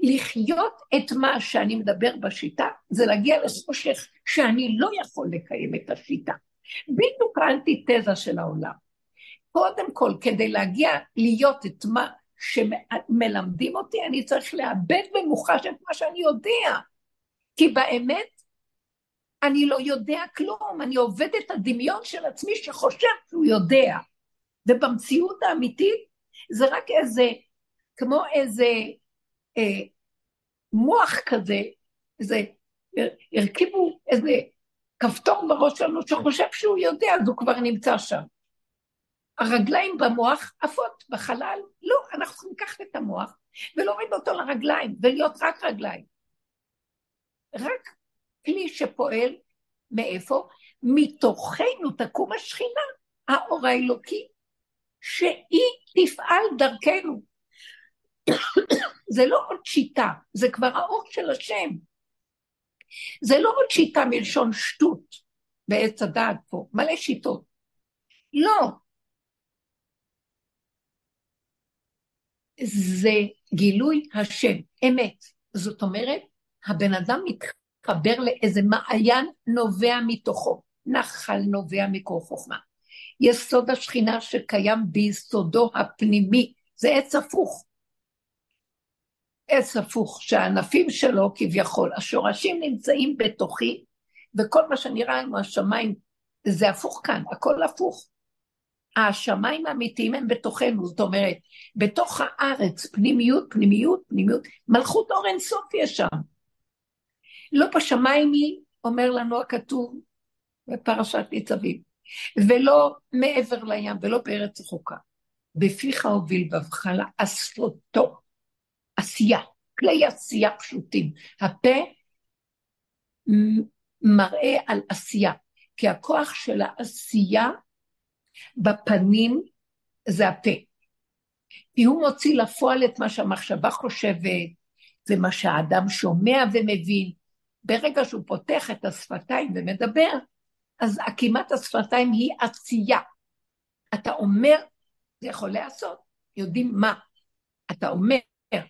לחיות את מה שאני מדבר בשיטה, זה להגיע לחושך שאני לא יכול לקיים את השיטה. בדיוק האנטיתזה של העולם. קודם כל, כדי להגיע להיות את מה שמלמדים אותי, אני צריך לאבד במוחש את מה שאני יודע. כי באמת, אני לא יודע כלום, אני עובד את הדמיון של עצמי שחושב שהוא יודע. ובמציאות האמיתית זה רק איזה, כמו איזה אה, מוח כזה, איזה, הרכיבו איזה כפתור בראש שלנו שחושב שהוא יודע, אז הוא כבר נמצא שם. הרגליים במוח עפות בחלל, לא, אנחנו צריכים לקחת את המוח ולהוריד אותו לרגליים, ולהיות רק רגליים. רק כלי שפועל, מאיפה? מתוכנו תקום השכינה, האור האלוקי, שהיא תפעל דרכנו. זה לא עוד שיטה, זה כבר האור של השם. זה לא עוד שיטה מלשון שטות בעץ הדעת פה, מלא שיטות. לא, זה גילוי השם, אמת. זאת אומרת, הבן אדם מתחבר לאיזה מעיין נובע מתוכו, נחל נובע מקור חוכמה. יסוד השכינה שקיים ביסודו הפנימי, זה עץ הפוך. עץ הפוך, שהענפים שלו כביכול, השורשים נמצאים בתוכי, וכל מה שנראה לנו השמיים, זה הפוך כאן, הכל הפוך. השמיים האמיתיים הם בתוכנו, זאת אומרת, בתוך הארץ, פנימיות, פנימיות, פנימיות, מלכות אור אינסוף יש שם. לא בשמיים היא, אומר לנו הכתוב בפרשת ניצבים, ולא מעבר לים, ולא בארץ רחוקה. בפיך הוביל בבך לעשותו, עשייה, כלי עשייה פשוטים. הפה מראה על עשייה, כי הכוח של העשייה בפנים זה הפה. כי הוא מוציא לפועל את מה שהמחשבה חושבת, זה מה שהאדם שומע ומבין. ברגע שהוא פותח את השפתיים ומדבר, אז עקימת השפתיים היא עשייה. אתה אומר, זה יכול להיעשות, יודעים מה. אתה אומר,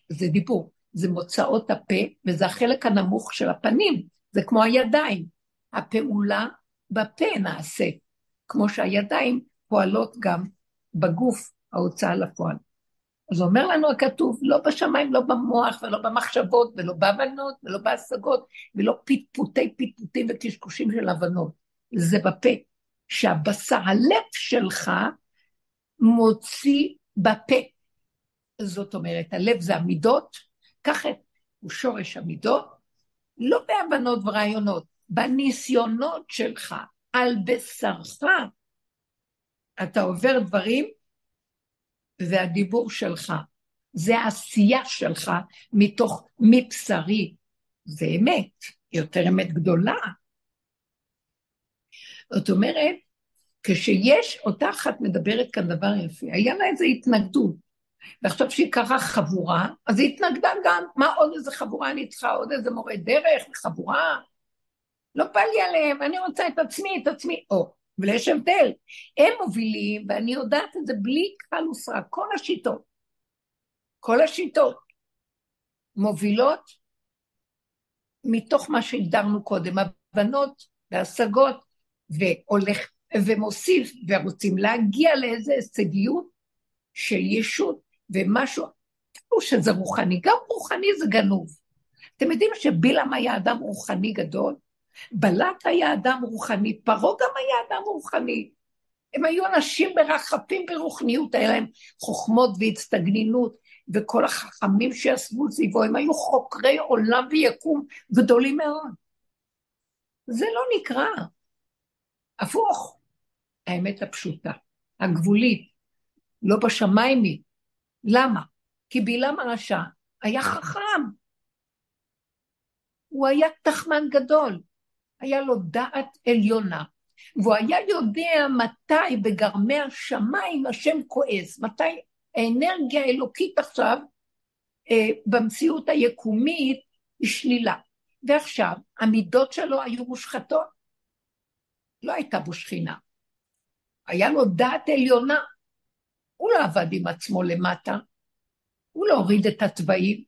זה דיבור, זה מוצאות הפה, וזה החלק הנמוך של הפנים, זה כמו הידיים. הפעולה בפה נעשית, כמו שהידיים פועלות גם בגוף ההוצאה לפועל. אז אומר לנו הכתוב, לא בשמיים, לא במוח ולא במחשבות ולא בהבנות ולא בהשגות ולא פטפוטי פטפוטים וקשקושים של הבנות. זה בפה. שהבשר, הלב שלך מוציא בפה. זאת אומרת, הלב זה המידות, את, הוא שורש המידות, לא בהבנות ורעיונות, בניסיונות שלך, על בשרך, אתה עובר דברים, זה הדיבור שלך, זה העשייה שלך מתוך מבשרי, זה אמת, יותר אמת גדולה. זאת אומרת, כשיש, אותה אחת מדברת כאן דבר יפה, היה לה איזו התנגדות, ועכשיו שהיא קרה חבורה, אז היא התנגדה גם, מה עוד איזה חבורה אני צריכה, עוד איזה מורה דרך, חבורה? לא בא לי עליהם, אני רוצה את עצמי, את עצמי. או, אבל יש הבדל. הם מובילים, ואני יודעת את זה בלי כלל וסרק, כל השיטות, כל השיטות מובילות מתוך מה שהגדרנו קודם, הבנות והשגות, והולך ומוסיף, ורוצים להגיע לאיזה הישגיות של ישות ומשהו, כאילו שזה רוחני, גם רוחני זה גנוב. אתם יודעים שבלעם היה אדם רוחני גדול? בלק היה אדם רוחני, פרעה גם היה אדם רוחני. הם היו אנשים מרחפים ברוחניות, היה להם חוכמות והצטגנינות, וכל החכמים שישבו סביבו, הם היו חוקרי עולם ויקום גדולים מאוד. זה לא נקרא. הפוך, האמת הפשוטה, הגבולית, לא בשמיים היא. למה? כי בלעם הרשע היה חכם. הוא היה תחמן גדול, היה לו דעת עליונה, והוא היה יודע מתי בגרמי השמיים השם כועס, מתי האנרגיה האלוקית עכשיו אה, במציאות היקומית היא שלילה. ועכשיו, המידות שלו היו מושחתות. לא הייתה בו שכינה. היה לו דעת עליונה. הוא לא עבד עם עצמו למטה, הוא לא הוריד את התוואים,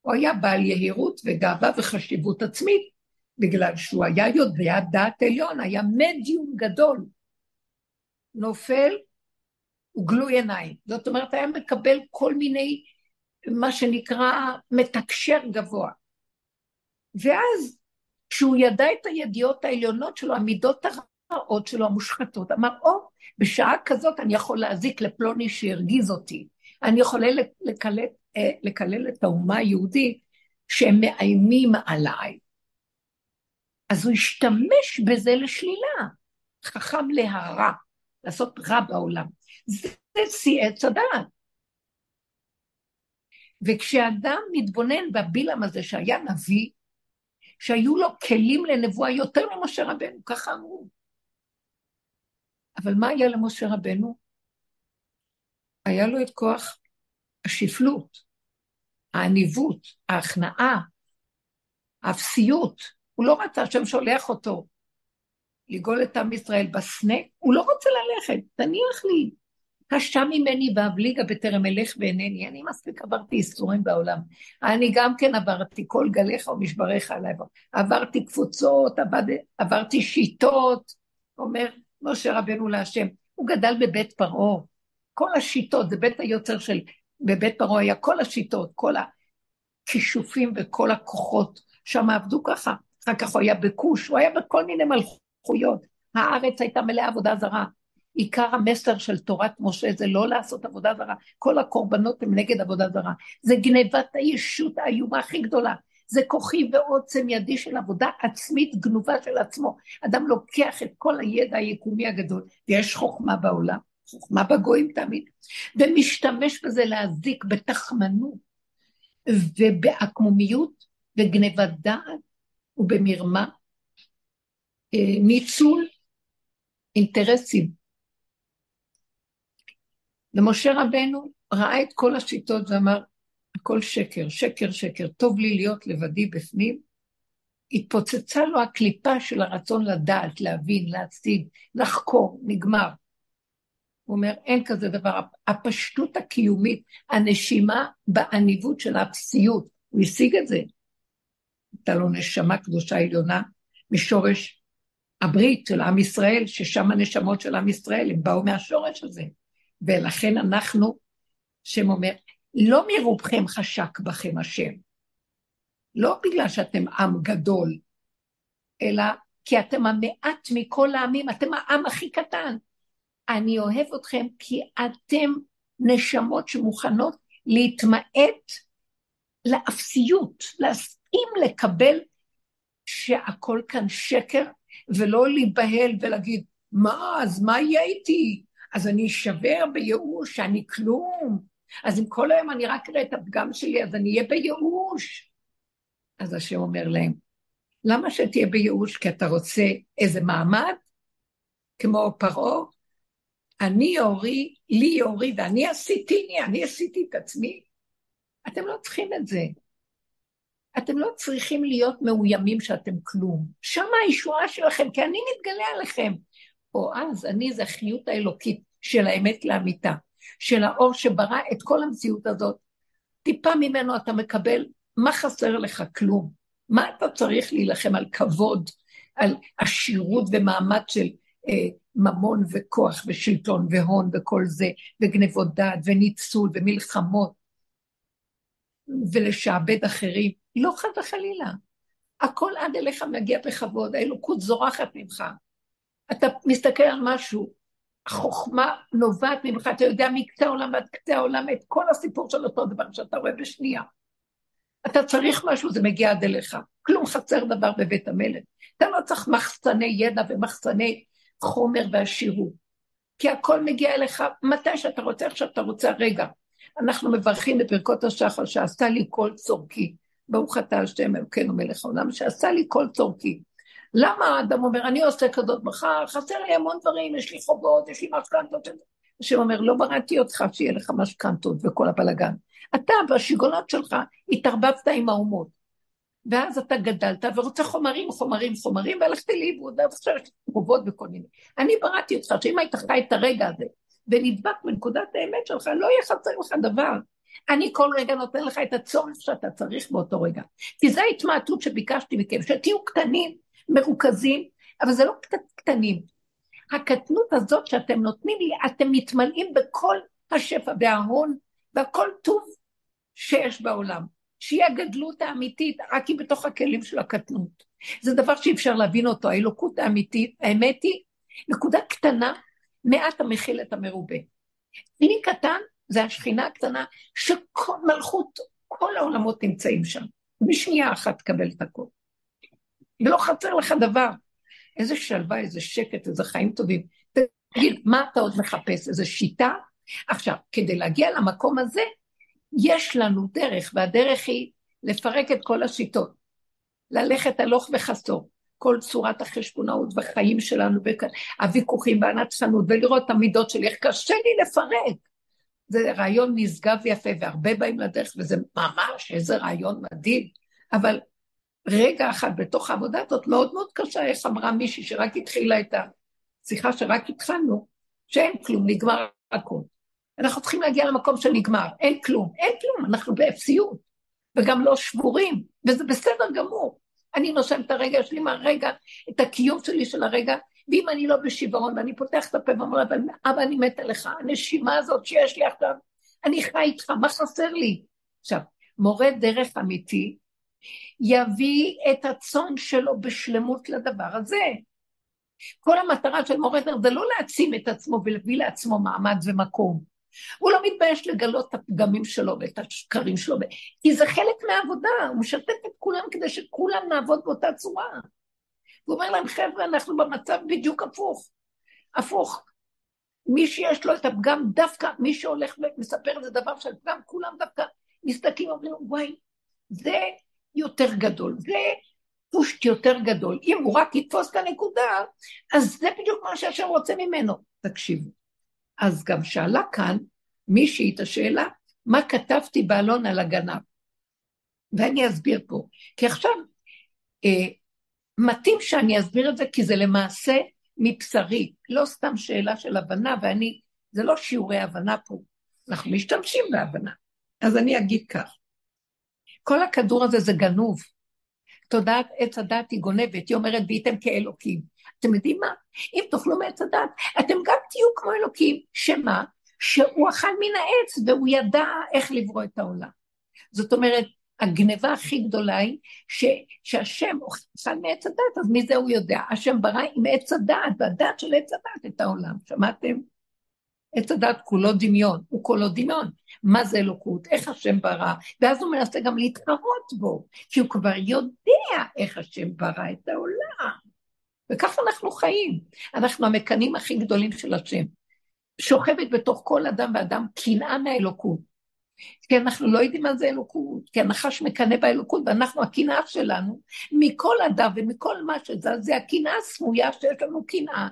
הוא היה בעל יהירות וגאווה וחשיבות עצמית, בגלל שהוא היה יודע דעת עליון, היה מדיום גדול. נופל, הוא גלוי עיניים. זאת אומרת, היה מקבל כל מיני, מה שנקרא, מתקשר גבוה. ואז, כשהוא ידע את הידיעות העליונות שלו, המידות הרעות שלו, המושחתות, אמר, או, oh, בשעה כזאת אני יכול להזיק לפלוני שהרגיז אותי. אני יכולה לקלל, אה, לקלל את האומה היהודית שהם מאיימים עליי. אז הוא השתמש בזה לשלילה. חכם להרע, לעשות רע בעולם. זה שיא עץ הדעת. וכשאדם מתבונן בבילעם הזה שהיה נביא, שהיו לו כלים לנבואה יותר ממשה רבנו, ככה אמרו. אבל מה היה למשה רבנו? היה לו את כוח השפלות, העניבות, ההכנעה, האפסיות. הוא לא רצה, השם שולח אותו לגאול את עם ישראל בסנה, הוא לא רוצה ללכת, תניח לי. קשה ממני ואבליגה בטרם אלך ואינני, אני מספיק עברתי איסורים בעולם. אני גם כן עברתי כל גליך ומשבריך עליי. עברתי קבוצות, עבד, עברתי שיטות, אומר משה רבנו להשם. הוא גדל בבית פרעה, כל השיטות, זה בית היוצר של, בבית פרעה היה כל השיטות, כל הכישופים וכל הכוחות, שם עבדו ככה. אחר כך הוא היה בכוש, הוא היה בכל מיני מלכויות. הארץ הייתה מלאה עבודה זרה. עיקר המסר של תורת משה זה לא לעשות עבודה זרה. כל הקורבנות הם נגד עבודה זרה. זה גנבת הישות האיומה הכי גדולה. זה כוחי ועוצם ידי של עבודה עצמית גנובה של עצמו. אדם לוקח את כל הידע היקומי הגדול, ויש חוכמה בעולם, חוכמה בגויים תמיד, ומשתמש בזה להזיק בתחמנות ובעקמומיות וגנבת דעת ובמרמה, אה, ניצול אינטרסים. ומשה רבנו ראה את כל השיטות ואמר, הכל שקר, שקר, שקר, טוב לי להיות לבדי בפנים. התפוצצה לו הקליפה של הרצון לדעת, להבין, להציג, לחקור, נגמר. הוא אומר, אין כזה דבר. הפשטות הקיומית, הנשימה בעניבות של האפסיות, הוא השיג את זה. הייתה לו נשמה קדושה עליונה משורש הברית של עם ישראל, ששם הנשמות של עם ישראל, הם באו מהשורש הזה. ולכן אנחנו, השם אומר, לא מרובכם חשק בכם השם. לא בגלל שאתם עם גדול, אלא כי אתם המעט מכל העמים, אתם העם הכי קטן. אני אוהב אתכם כי אתם נשמות שמוכנות להתמעט לאפסיות, להסכים לקבל שהכל כאן שקר, ולא להיבהל ולהגיד, מה, אז מה יהיה איתי? אז אני אשבר בייאוש, שאני כלום. אז אם כל היום אני רק אראה את הפגם שלי, אז אני אהיה בייאוש. אז השם אומר להם, למה שתהיה בייאוש? כי אתה רוצה איזה מעמד? כמו פרעה? אני יורי, לי יורי, ואני עשיתי, אני עשיתי את עצמי. אתם לא צריכים את זה. אתם לא צריכים להיות מאוימים שאתם כלום. שם הישועה שלכם, כי אני מתגלה עליכם. או אז אני זה החיות האלוקית של האמת לאמיתה, של האור שברא את כל המציאות הזאת. טיפה ממנו אתה מקבל, מה חסר לך? כלום. מה אתה צריך להילחם על כבוד, על עשירות ומעמד של אה, ממון וכוח ושלטון והון וכל זה, וגנבות דעת וניצול ומלחמות. ולשעבד אחרים. לא חד וחלילה. הכל עד אליך מגיע בכבוד, האלוקות זורחת ממך. אתה מסתכל על משהו, החוכמה נובעת ממך, אתה יודע מקצה העולם ועד קצה העולם את כל הסיפור של אותו דבר שאתה רואה בשנייה. אתה צריך משהו, זה מגיע עד אליך. כלום חסר דבר בבית המלך. אתה לא צריך מחסני ידע ומחסני חומר ועשירות. כי הכל מגיע אליך מתי שאתה רוצה, איך שאתה רוצה, רגע. אנחנו מברכים בפרקות השחר שעשה לי כל צורכי. ברוך אתה השם אלוקינו מלך העולם, שעשה לי כל צורכי. למה האדם אומר, אני עושה כזאת מחר, חסר לי המון דברים, יש לי חובות, יש לי משכנתות. השם אומר, לא בראתי אותך שיהיה לך משכנתות וכל הבלגן. אתה בשיגונות שלך התערבבת עם האומות. ואז אתה גדלת ורוצה חומרים, חומרים, חומרים, והלכתי לאיבוד, ועכשיו יש חובות וכל מיני. אני בראתי אותך, שאם היית חי את הרגע הזה, ונדבק בנקודת האמת שלך, לא יהיה חסר לך דבר. אני כל רגע נותן לך את הצורך שאתה צריך באותו רגע. כי זו ההתמעטות שביקשתי מכם, שתהיו קטנים, מרוכזים, אבל זה לא קצת קטנים. הקטנות הזאת שאתם נותנים לי, אתם מתמלאים בכל השפע וההון והכל טוב שיש בעולם. שהיא הגדלות האמיתית, רק היא בתוך הכלים של הקטנות. זה דבר שאי אפשר להבין אותו, האלוקות האמיתית, האמת היא, נקודה קטנה, מעט המכיל את המרובה. כלי קטן זה השכינה הקטנה, שכל מלכות, כל העולמות נמצאים שם. בשנייה אחת תקבל את הכל. ולא חסר לך דבר. איזה שלווה, איזה שקט, איזה חיים טובים. תגיד, מה אתה עוד מחפש? איזה שיטה? עכשיו, כדי להגיע למקום הזה, יש לנו דרך, והדרך היא לפרק את כל השיטות. ללכת הלוך וחסור. כל צורת החשבונאות והחיים שלנו, והוויכוחים והנצחנות, ולראות את המידות שלי, איך קשה לי לפרק. זה רעיון נשגב ויפה, והרבה באים לדרך, וזה ממש איזה רעיון מדהים. אבל רגע אחד בתוך העבודה הזאת מאוד מאוד קשה, איך אמרה מישהי שרק התחילה את השיחה שרק התחלנו, שאין כלום, נגמר הכול. אנחנו צריכים להגיע למקום שנגמר, אין כלום, אין כלום, אנחנו באפסיות, וגם לא שבורים, וזה בסדר גמור. אני נושם את הרגע שלי מהרגע, את הקיום שלי של הרגע, ואם אני לא בשיוורון, ואני פותח את הפה ואומר, אבא, אני מת עליך, הנשימה הזאת שיש לי עכשיו, אני חי איתך, מה חסר לי? עכשיו, מורה דרך אמיתי, יביא את הצאן שלו בשלמות לדבר הזה. כל המטרה של מורה דרך זה לא להעצים את עצמו ולהביא לעצמו מעמד ומקום. הוא לא מתבייש לגלות את הפגמים שלו ואת השקרים שלו, כי זה חלק מהעבודה, הוא משתף את כולם כדי שכולם נעבוד באותה צורה. הוא אומר להם, חבר'ה, אנחנו במצב בדיוק הפוך. הפוך. מי שיש לו את הפגם, דווקא מי שהולך ומספר איזה דבר של פגם, כולם דווקא מסתכלים ואומרים, וואי, זה יותר גדול, זה פושט יותר גדול. אם הוא רק יתפוס את הנקודה, אז זה בדיוק מה שהשם רוצה ממנו. תקשיבו. אז גם שאלה כאן מישהי את השאלה, מה כתבתי באלון על הגנב? ואני אסביר פה. כי עכשיו, אה, מתאים שאני אסביר את זה, כי זה למעשה מבשרי, לא סתם שאלה של הבנה, ואני, זה לא שיעורי הבנה פה, אנחנו משתמשים בהבנה. אז אני אגיד כך, כל הכדור הזה זה גנוב. תודעת עץ הדת היא גונבת, היא אומרת, והייתם כאלוקים. אתם יודעים מה? אם תאכלו מעץ הדת, אתם גם תהיו כמו אלוקים, שמה? שהוא אכל מן העץ והוא ידע איך לברוא את העולם. זאת אומרת, הגניבה הכי גדולה היא ש, שהשם אכל מעץ הדת, אז מזה הוא יודע? השם ברא עם עץ הדת, והדת של עץ הדת את העולם, שמעתם? עץ הדת כולו דמיון, הוא כולו דמיון. מה זה אלוקות, איך השם ברא, ואז הוא מנסה גם להתחרות בו, כי הוא כבר יודע איך השם ברא את העולם. וככה אנחנו חיים. אנחנו המקנאים הכי גדולים של השם. שוכבת בתוך כל אדם ואדם קנאה מהאלוקות. כי אנחנו לא יודעים מה זה אלוקות, כי הנחש מקנא באלוקות, ואנחנו, הקנאה שלנו, מכל אדם ומכל מה שזה, זה הקנאה הסמויה שיש לנו קנאה.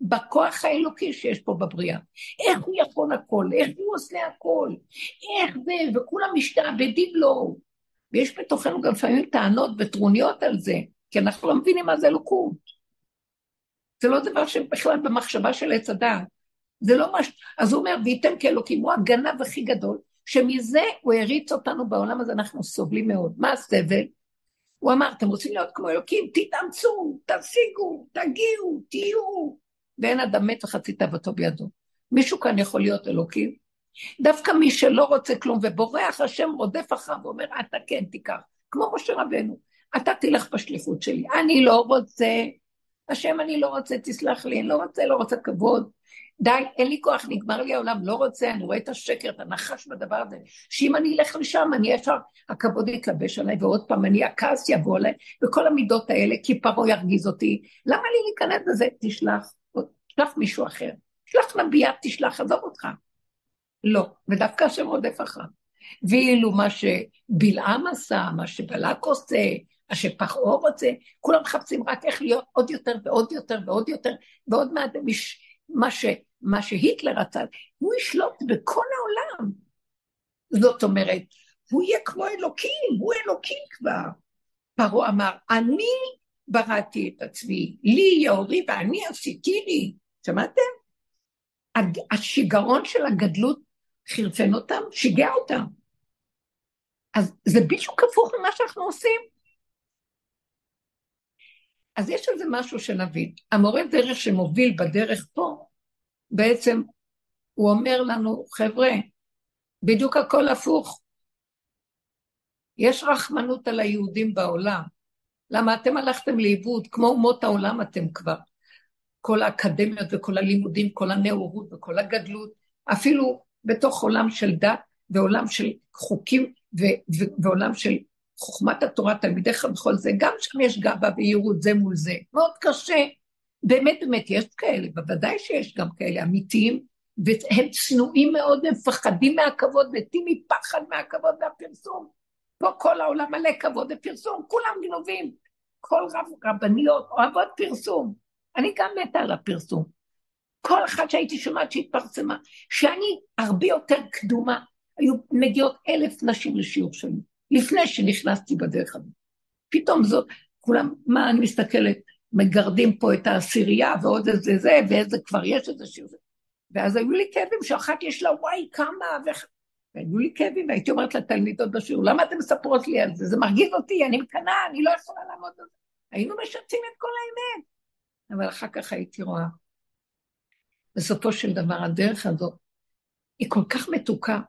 בכוח האלוקי שיש פה בבריאה. איך הוא יכול הכל, איך הוא עושה הכל, איך זה, וכולם משתעבדים לו. ויש בתוכנו גם לפעמים טענות וטרוניות על זה, כי אנחנו לא מבינים מה זה אלוקות. זה לא דבר שבכלל במחשבה של עץ הדעת. זה לא מה ש... אז הוא אומר, וייתם כאלוקים, הוא הגנב הכי גדול, שמזה הוא הריץ אותנו בעולם הזה, אנחנו סובלים מאוד. מה הסבל? הוא אמר, אתם רוצים להיות כמו אלוקים? תתאמצו, תשיגו, תגיעו, תהיו. ואין אדם מת וחצי תאוותו בידו. מישהו כאן יכול להיות אלוקים? דווקא מי שלא רוצה כלום ובורח, השם רודף אחריו ואומר, אתה כן תיקח, כמו משה רבנו, אתה תלך בשליחות שלי, אני לא רוצה, השם אני לא רוצה, תסלח לי, אני לא רוצה, לא רוצה כבוד, די, אין לי כוח, נגמר לי העולם, לא רוצה, אני רואה את השקר, את הנחש בדבר הזה, שאם אני אלך לשם, אני ישר, הכבוד יתלבש עליי, ועוד פעם אני, הכעס יבוא עליי, וכל המידות האלה, כי פרעה ירגיז אותי, למה לי להיכנס לזה? תשלח, תשלח מישהו אחר, תשלח נביאה, תשלח, עזוב אותך. לא, ודווקא השם רודף אחריו. ואילו מה שבלעם עשה, מה שבלק עושה, מה שפרעה רוצה, כולם מחפשים רק איך להיות עוד יותר ועוד יותר ועוד יותר, ועוד מעט מש, מה, ש, מה שהיטלר רצה, הוא ישלוט בכל העולם. זאת אומרת, הוא יהיה כמו אלוקים, הוא אלוקים כבר. פרעה אמר, אני בראתי את עצמי, לי יאורי ואני עשיתי לי. שמעתם? השיגעון של הגדלות חרפן אותם, שיגע אותם. אז זה בדיוק הפוך ממה שאנחנו עושים. אז יש על זה משהו שנבין. המורה דרך שמוביל בדרך פה, בעצם הוא אומר לנו, חבר'ה, בדיוק הכל הפוך. יש רחמנות על היהודים בעולם. למה אתם הלכתם לאיבוד, כמו אומות העולם אתם כבר. כל האקדמיות וכל הלימודים, כל הנאורות וכל הגדלות, אפילו בתוך עולם של דת ועולם של חוקים ו- ו- ועולם של חוכמת התורה, תלמידיך וכל זה, גם שם יש גאווה ויהירות זה מול זה. מאוד קשה. באמת באמת יש כאלה, בוודאי שיש גם כאלה אמיתיים, והם צנועים מאוד, הם מפחדים מהכבוד, מתים מפחד מהכבוד והפרסום. פה כל העולם מלא כבוד ופרסום, כולם גנובים. כל רב, רבניות אוהבות פרסום. אני גם מתה על הפרסום. כל אחת שהייתי שומעת שהתפרסמה, שאני הרבה יותר קדומה, היו מגיעות אלף נשים לשיעור שלי, לפני שנכנסתי בדרך הזאת. פתאום זאת, כולם, מה אני מסתכלת, מגרדים פה את העשירייה ועוד איזה זה, ואיזה כבר יש איזה שיעור. ואז היו לי כאבים שאחת יש לה וואי כמה, וח... והיו לי כאבים, והייתי אומרת לתלמידות בשיעור, למה אתן מספרות לי על זה? זה מרגיז אותי, אני מקנאה, אני לא יכולה לעמוד על זה. היינו משתפים את כל האמת. אבל אחר כך הייתי רואה. בסופו של דבר, הדרך הזאת היא כל כך מתוקה.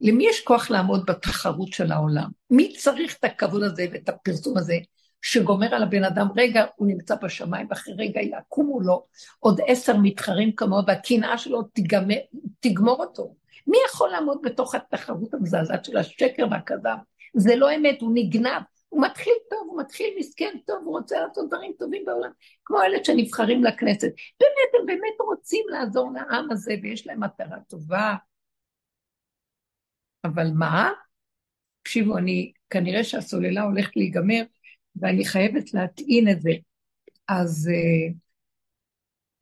למי יש כוח לעמוד בתחרות של העולם? מי צריך את הכבוד הזה ואת הפרסום הזה שגומר על הבן אדם, רגע, הוא נמצא בשמיים, ואחרי רגע יקומו לו עוד עשר מתחרים כמוהו, והקנאה שלו תגמר, תגמור אותו. מי יכול לעמוד בתוך התחרות המזעזעת של השקר והכזב? זה לא אמת, הוא נגנב, הוא מתחיל טוב, הוא מתחיל מסכן טוב, הוא רוצה לעשות דברים טובים בעולם, כמו אלה שנבחרים לכנסת. באמת, הם באמת רוצים לעזור לעם הזה, ויש להם מטרה טובה. אבל מה? תקשיבו, אני, כנראה שהסוללה הולכת להיגמר, ואני חייבת להטעין את זה. אז uh,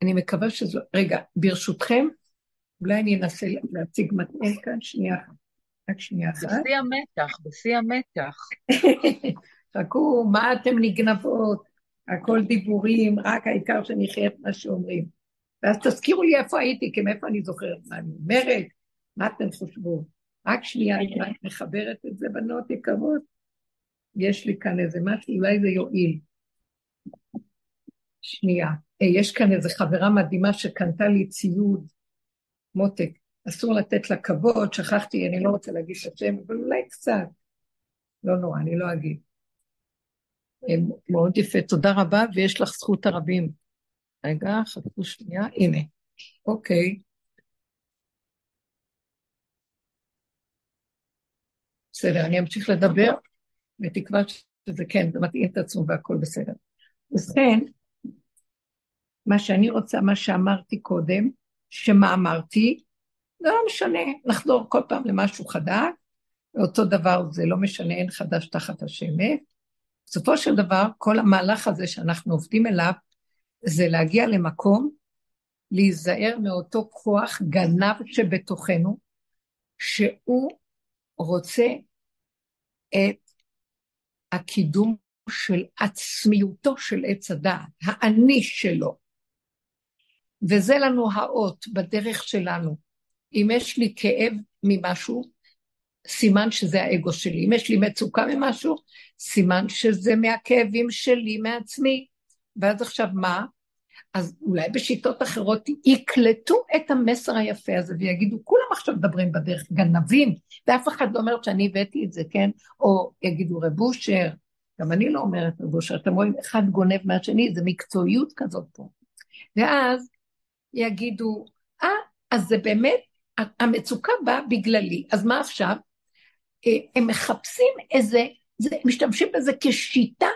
אני מקווה שזו... רגע, ברשותכם, אולי אני אנסה להציג מטען כאן, שנייה אחת. רק שנייה אחת. בשיא המתח, בשיא המתח. חכו, מה אתם נגנבות? הכל דיבורים, רק העיקר שנחיה את מה שאומרים. ואז תזכירו לי איפה הייתי, כי מאיפה אני זוכרת מה אני אומרת, מה אתם חושבות? רק שנייה, אני רק מחברת את זה, בנות יקרות. יש לי כאן איזה משהו, אולי זה יועיל. שנייה. Hey, יש כאן איזו חברה מדהימה שקנתה לי ציוד, מותק. אסור לתת לה כבוד, שכחתי, אני לא רוצה להגיד את השם, אבל אולי קצת. לא נורא, אני לא אגיד. מאוד יפה, תודה רבה, ויש לך זכות הרבים. רגע, חכו שנייה, הנה. אוקיי. בסדר, אני אמשיך לדבר, בתקווה שזה כן, זה מתאים את עצמו והכל בסדר. ובכן, מה שאני רוצה, מה שאמרתי קודם, שמה אמרתי, זה לא משנה, נחזור כל פעם למשהו חדש, ואותו דבר זה לא משנה, אין חדש תחת השמש. בסופו של דבר, כל המהלך הזה שאנחנו עובדים אליו, זה להגיע למקום, להיזהר מאותו כוח גנב שבתוכנו, שהוא רוצה את הקידום של עצמיותו של עץ הדעת, האני שלו. וזה לנו האות בדרך שלנו. אם יש לי כאב ממשהו, סימן שזה האגו שלי. אם יש לי מצוקה ממשהו, סימן שזה מהכאבים שלי, מעצמי. ואז עכשיו מה? אז אולי בשיטות אחרות יקלטו את המסר היפה הזה ויגידו, כולם עכשיו מדברים בדרך, גנבים, ואף אחד לא אומר שאני הבאתי את זה, כן? או יגידו רב אושר, גם אני לא אומרת רב אושר, אתם רואים, אחד גונב מהשני, זה מקצועיות כזאת פה. ואז יגידו, אה, אז זה באמת, המצוקה באה בגללי, אז מה עכשיו? אה, הם מחפשים איזה, זה, משתמשים בזה כשיטה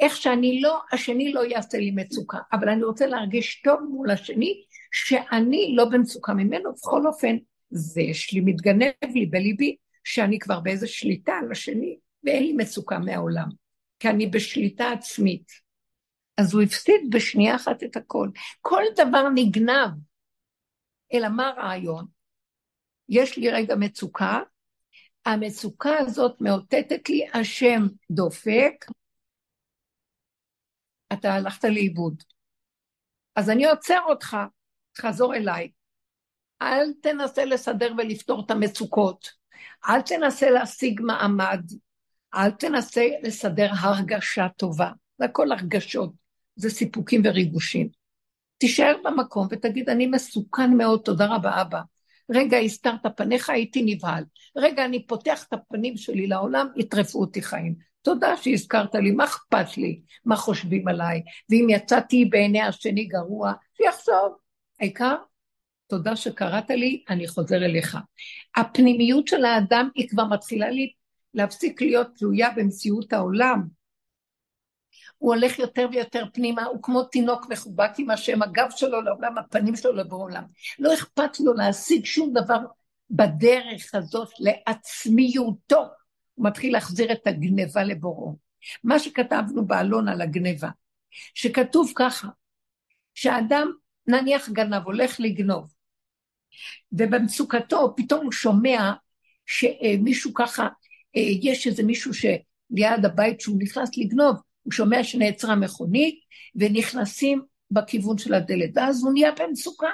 איך שאני לא, השני לא יעשה לי מצוקה, אבל אני רוצה להרגיש טוב מול השני, שאני לא במצוקה ממנו, בכל אופן, זה יש לי, מתגנב לי בליבי, שאני כבר באיזה שליטה על השני, ואין לי מצוקה מהעולם, כי אני בשליטה עצמית. אז הוא הפסיד בשנייה אחת את הכל. כל דבר נגנב. אלא מה הרעיון? יש לי רגע מצוקה, המצוקה הזאת מאותתת לי, השם דופק, אתה הלכת לאיבוד. אז אני עוצר אותך, חזור אליי. אל תנסה לסדר ולפתור את המצוקות. אל תנסה להשיג מעמד. אל תנסה לסדר הרגשה טובה. זה הכל הרגשות, זה סיפוקים וריגושים. תישאר במקום ותגיד, אני מסוכן מאוד, תודה רבה, אבא. רגע הסתרת פניך, הייתי נבהל. רגע, אני פותח את הפנים שלי לעולם, יטרפו אותי חיים. תודה שהזכרת לי, מה אכפת לי? מה חושבים עליי? ואם יצאתי בעיני השני גרוע, שיחשוב. העיקר, תודה שקראת לי, אני חוזר אליך. הפנימיות של האדם היא כבר מתחילה לי להפסיק להיות תלויה במציאות העולם. הוא הולך יותר ויותר פנימה, הוא כמו תינוק מחובק עם השם, הגב שלו לעולם, הפנים שלו לעולם. לא אכפת לו להשיג שום דבר בדרך הזאת לעצמיותו. הוא מתחיל להחזיר את הגניבה לבוראו. מה שכתבנו באלון על הגניבה, שכתוב ככה, שהאדם נניח גנב, הולך לגנוב, ובמצוקתו פתאום הוא שומע שמישהו ככה, יש איזה מישהו שליד הבית שהוא נכנס לגנוב, הוא שומע שנעצרה מכונית ונכנסים בכיוון של הדלת, ואז הוא נהיה במצוקה,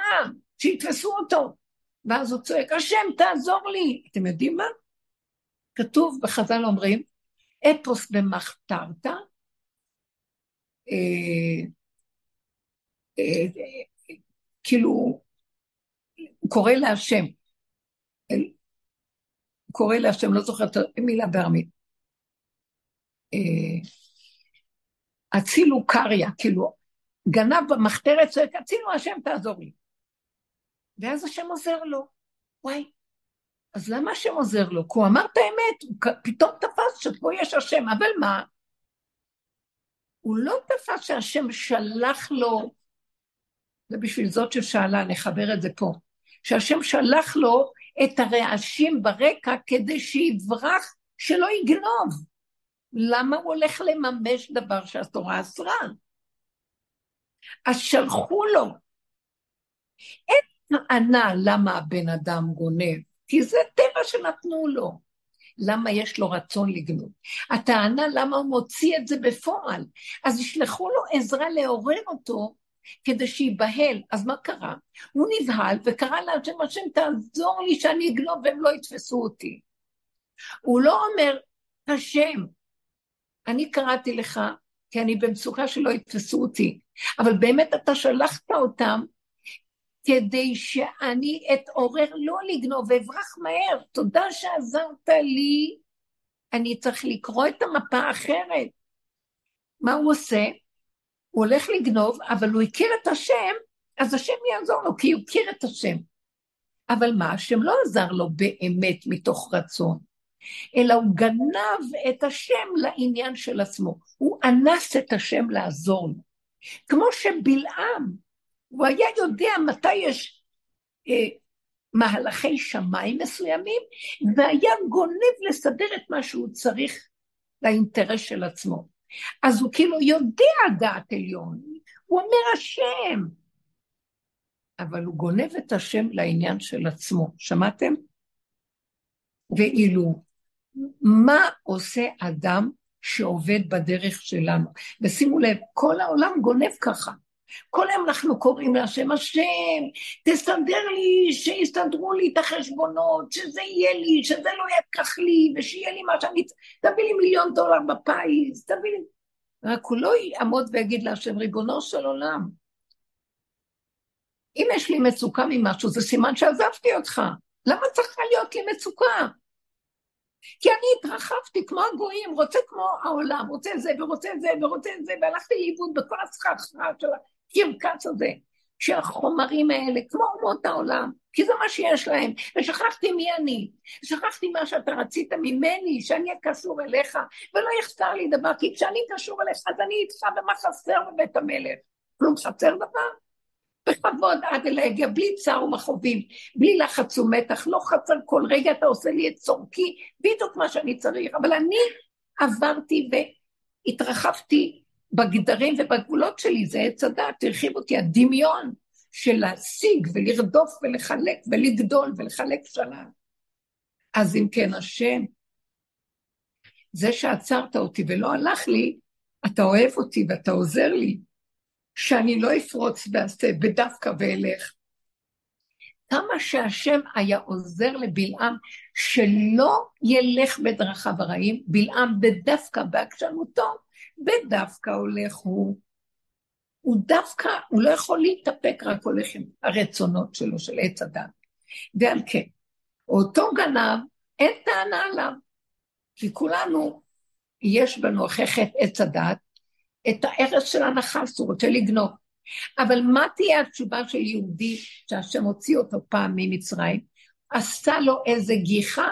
שיתפסו אותו. ואז הוא צועק, השם תעזור לי. אתם יודעים מה? כתוב, בחז"ל אומרים, אפוס במחתרתא, אה, אה, כאילו, הוא קורא להשם, הוא קורא להשם, לא זוכרת מילה בארמית. אה, הצילו קריא, כאילו, גנב במחתרת, צועק, השם תעזור לי. ואז השם עוזר לו. וואי, אז למה השם עוזר לו? כי הוא אמר את האמת, הוא פתאום תפס שפה יש השם, אבל מה? הוא לא תפס שהשם שלח לו, זה בשביל זאת ששאלה, נחבר את זה פה, שהשם שלח לו את הרעשים ברקע כדי שיברח, שלא יגנוב. למה הוא הולך לממש דבר שהתורה אסרה? אז שלחו לו. אין טענה למה הבן אדם גונב, כי זה טבע שנתנו לו. למה יש לו רצון לגנוב? הטענה למה הוא מוציא את זה בפועל. אז ישלחו לו עזרה לעורר אותו כדי שייבהל. אז מה קרה? הוא נבהל וקרא להשם, השם תעזור לי שאני אגנוב והם לא יתפסו אותי. הוא לא אומר, השם, אני קראתי לך כי אני במצוקה שלא יתפסו אותי, אבל באמת אתה שלחת אותם כדי שאני אתעורר לא לגנוב ואברח מהר. תודה שעזרת לי, אני צריך לקרוא את המפה האחרת. מה הוא עושה? הוא הולך לגנוב, אבל הוא הכיר את השם, אז השם יעזור לו, כי הוא הכיר את השם. אבל מה, השם לא עזר לו באמת מתוך רצון. אלא הוא גנב את השם לעניין של עצמו. הוא אנס את השם לעזור לו. כמו שבלעם, הוא היה יודע מתי יש אה, מהלכי שמיים מסוימים, והיה גונב לסדר את מה שהוא צריך לאינטרס של עצמו. אז הוא כאילו יודע דעת עליון, הוא אומר השם, אבל הוא גונב את השם לעניין של עצמו, שמעתם? ואילו מה עושה אדם שעובד בדרך שלנו? ושימו לב, כל העולם גונב ככה. כל היום אנחנו קוראים להשם, השם, תסדר לי, שיסתדרו לי את החשבונות, שזה יהיה לי, שזה לא יקח לי, ושיהיה לי מה שאני... תביא לי מיליון דולר בפיס, תביא לי... רק הוא לא יעמוד ויגיד להשם, ריבונו של עולם, אם יש לי מצוקה ממשהו, זה סימן שעזבתי אותך. למה צריכה להיות לי מצוקה? כי אני התרחבתי כמו הגויים, רוצה כמו העולם, רוצה זה ורוצה זה ורוצה זה, והלכתי לאיבוד בכל הסחרחרה של הקרקס הזה, שהחומרים האלה, כמו אומות העולם, כי זה מה שיש להם, ושכחתי מי אני, שכחתי מה שאתה רצית ממני, שאני אהיה קשור אליך, ולא יחסר לי דבר, כי כשאני קשור אליך, אז אני איתך במה חסר בבית המלך. כלום חסר דבר? בכבוד עד אל ההגיע, בלי צער ומכאובים, בלי לחץ ומתח, לא חצר כל רגע אתה עושה לי את צורכי, בדיוק מה שאני צריך, אבל אני עברתי והתרחבתי בגדרים ובגבולות שלי, זה עץ הדת, הרחיב אותי הדמיון של להשיג ולרדוף ולחלק ולגדול ולחלק שנה. אז אם כן, השם, זה שעצרת אותי ולא הלך לי, אתה אוהב אותי ואתה עוזר לי, שאני לא אפרוץ ועשה בדווקא ואלך. כמה שהשם היה עוזר לבלעם שלא ילך בדרכיו הרעים, בלעם בדווקא בעקשנותו, בדווקא הולך הוא. הוא דווקא, הוא לא יכול להתאפק, רק הולך עם הרצונות שלו, של עץ הדת. ועל כן, אותו גנב, אין טענה עליו. כי כולנו, יש בנו אחרי חטא עץ הדת, את הערך של הנחש, הוא רוצה לגנוב. אבל מה תהיה התשובה של יהודי שהשם הוציא אותו פעם ממצרים? עשה לו איזה גיחה,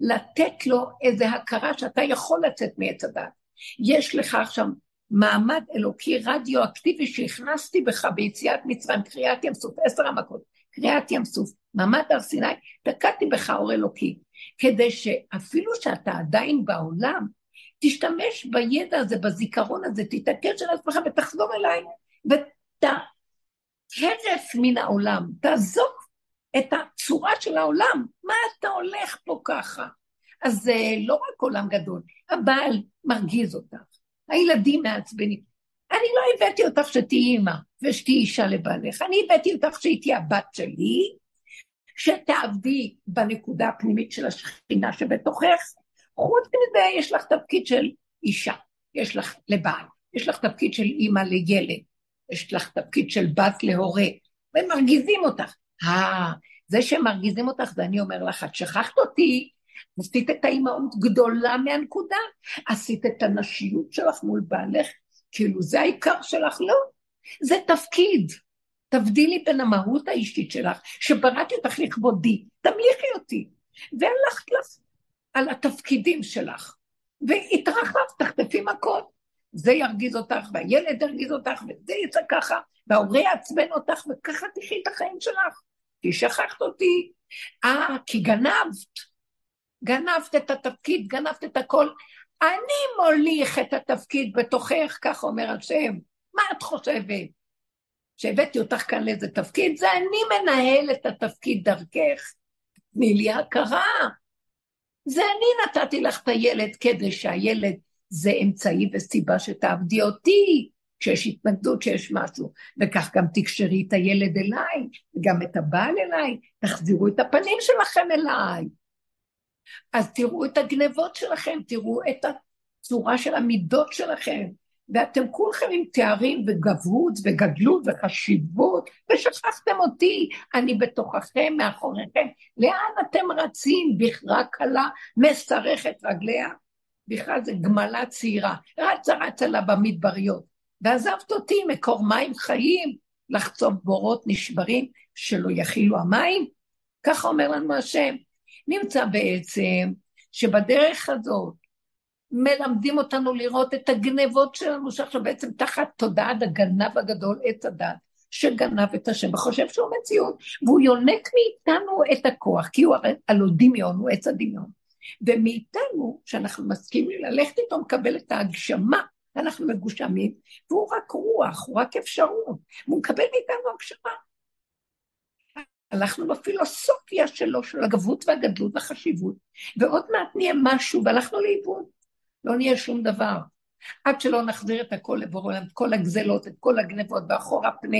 לתת לו איזה הכרה שאתה יכול לצאת מעץ הדת. יש לך עכשיו מעמד אלוקי רדיואקטיבי שהכנסתי בך ביציאת מצרים, קריאת ים סוף, עשר המכות, קריאת ים סוף, מעמד הר סיני, תקעתי בך אור אלוקי, כדי שאפילו שאתה עדיין בעולם, תשתמש בידע הזה, בזיכרון הזה, תתעקש על עצמך ותחזור אליי, ותהרף מן העולם, תעזוב את הצורה של העולם, מה אתה הולך פה ככה? אז זה לא רק עולם גדול, הבעל מרגיז אותך, הילדים מעצבנים. אני לא הבאתי אותך שתהיי אימא ושתהיי אישה לבעלך, אני הבאתי אותך שהיא הבת שלי, שתעבדי בנקודה הפנימית של השכינה שבתוכך, חוץ מזה יש לך תפקיד של אישה, יש לך לבעל, יש לך תפקיד של אימא לילד, יש לך תפקיד של בת להורה, ומרגיזים אותך. אה, זה שהם מרגיזים אותך, זה אני אומר לך, את שכחת אותי, עשית את האימהות גדולה מהנקודה, עשית את הנשיות שלך מול בעלך, כאילו זה העיקר שלך, לא, זה תפקיד. תבדילי בין המהות האישית שלך, שבראתי אותך לכבודי, תמליכי אותי. והלכת לך על התפקידים שלך, והתרחבת, תחטפי מכות. זה ירגיז אותך, והילד ירגיז אותך, וזה יצא ככה, וההורה יעצבן אותך, וככה תחי את החיים שלך. כי שכחת אותי. אה, כי גנבת. גנבת את התפקיד, גנבת את הכל. אני מוליך את התפקיד בתוכך, כך אומר השם. מה את חושבת? שהבאתי אותך כאן לאיזה תפקיד? זה אני מנהל את התפקיד דרכך. תני לי הכרה. זה אני נתתי לך את הילד כדי שהילד זה אמצעי וסיבה שתעבדי אותי, כשיש התנגדות, שיש משהו, וכך גם תקשרי את הילד אליי, וגם את הבעל אליי, תחזירו את הפנים שלכם אליי. אז תראו את הגנבות שלכם, תראו את הצורה של המידות שלכם, ואתם כולכם עם תארים וגבהות וגדלות וחשיבות, ושכחתם אותי, אני בתוככם, מאחוריכם. לאן אתם רצים? בכרה קלה משרכת רגליה. בכלל זה גמלה צעירה, רצה רצה לה במדבריות. ועזבת אותי מקור מים חיים, לחצוב בורות נשברים שלא יכילו המים? ככה אומר לנו השם. נמצא בעצם שבדרך הזאת מלמדים אותנו לראות את הגנבות שלנו, שעכשיו בעצם תחת תודעת הגנב הגדול, עץ הדת, שגנב את השם וחושב שהוא מציאות, והוא יונק מאיתנו את הכוח, כי הוא הלא דמיון, הוא עץ הדמיון. ומאיתנו, שאנחנו מסכימים ללכת איתו, מקבל את ההגשמה, אנחנו מגושמים, והוא רק רוח, הוא רק אפשרות, והוא מקבל מאיתנו הגשמה. הלכנו בפילוסופיה שלו, של הגבות והגדלות והחשיבות, ועוד מעט נהיה משהו, והלכנו לאיבוד. לא נהיה שום דבר. עד שלא נחזיר את הכל לבורא את כל הגזלות, את כל הגנבות ואחור הפנה,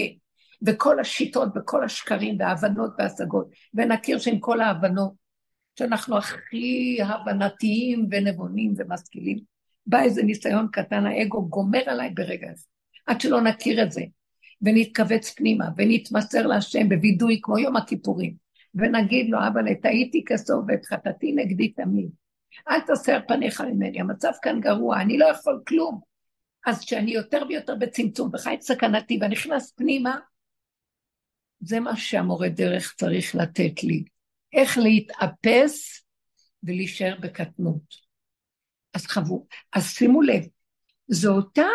וכל השיטות וכל השקרים וההבנות וההשגות, ונכיר שעם כל ההבנות, שאנחנו הכי הבנתיים ונבונים ומשכילים, בא איזה ניסיון קטן, האגו גומר עליי ברגע הזה, עד שלא נכיר את זה. ונתכווץ פנימה, ונתמסר להשם בווידוי כמו יום הכיפורים, ונגיד לו, אבל טעיתי כסוף ואת חטאתי נגדי תמיד. אל תסר פניך ממני, המצב כאן גרוע, אני לא יכול כלום. אז כשאני יותר ויותר בצמצום וחי את סכנתי ונכנס פנימה, זה מה שהמורה דרך צריך לתת לי. איך להתאפס ולהישאר בקטנות. אז חבור, אז שימו לב, זה אותה,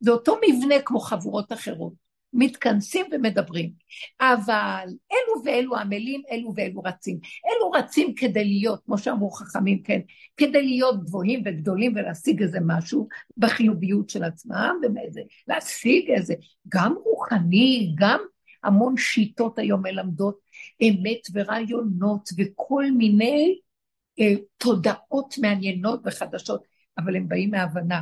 זה אותו מבנה כמו חבורות אחרות. מתכנסים ומדברים. אבל אלו ואלו עמלים, אלו ואלו רצים. אלו רצים כדי להיות, כמו שאמרו חכמים, כן, כדי להיות גבוהים וגדולים ולהשיג איזה משהו בחיוביות של עצמם, ומאיזה, להשיג איזה, גם רוחני, גם המון שיטות היום מלמדות אמת ורעיונות וכל מיני אה, תודעות מעניינות וחדשות, אבל הם באים מהבנה.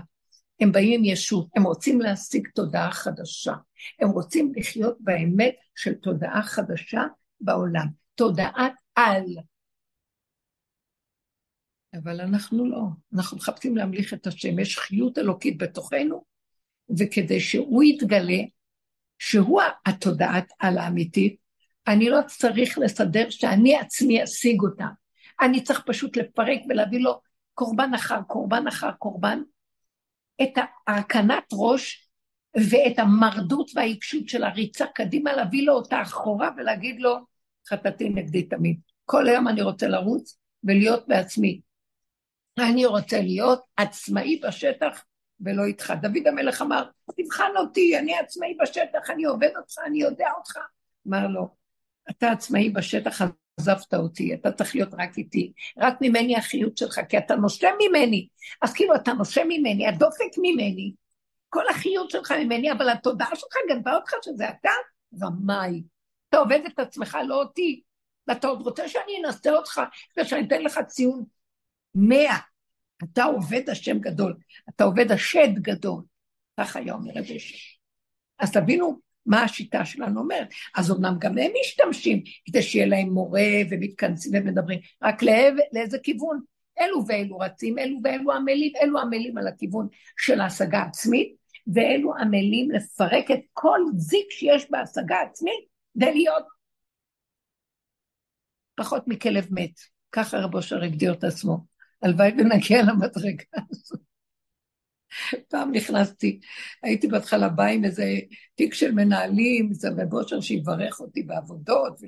הם באים עם ישות, הם רוצים להשיג תודעה חדשה, הם רוצים לחיות באמת של תודעה חדשה בעולם, תודעת על. אבל אנחנו לא, אנחנו מחפשים להמליך את השם, יש חיות אלוקית בתוכנו, וכדי שהוא יתגלה, שהוא התודעת על האמיתית, אני לא צריך לסדר שאני עצמי אשיג אותה. אני צריך פשוט לפרק ולהביא לו קורבן אחר קורבן אחר קורבן, את ההרכנת ראש ואת המרדות והעיקשות של הריצה קדימה, להביא לו אותה אחורה ולהגיד לו, חטאתי נגדי תמיד. כל היום אני רוצה לרוץ ולהיות בעצמי. אני רוצה להיות עצמאי בשטח ולא איתך. דוד המלך אמר, תבחן אותי, אני עצמאי בשטח, אני עובד אותך, אני יודע אותך. אמר לו, אתה עצמאי בשטח, עזבת אותי, אתה צריך להיות רק איתי, רק ממני החיות שלך, כי אתה נושם ממני. אז כאילו, אתה נושם ממני, הדופק ממני, כל החיות שלך ממני, אבל התודעה שלך גנבה אותך שזה אתה, רמאי. אתה עובד את עצמך, לא אותי. ואתה עוד רוצה שאני אנסה אותך, ושאני אתן לך ציון מאה. אתה עובד השם גדול, אתה עובד השד גדול. ככה היה אומר זה. אז תבינו מה השיטה שלנו אומרת. אז אמנם גם הם משתמשים כדי שיהיה להם מורה ומתכנסים ומדברים, רק לעב, לאיזה כיוון? אלו ואלו רצים, אלו ואלו עמלים, אלו עמלים על הכיוון של ההשגה העצמית, ואלו עמלים לפרק את כל זיק שיש בהשגה עצמית כדי להיות פחות מכלב מת. ככה רבו אושר הגדיר את עצמו. הלוואי ונגיע למדרגה הזאת. פעם נכנסתי, הייתי בהתחלה באה עם איזה תיק של מנהלים, זה בבושר שיברך אותי בעבודות,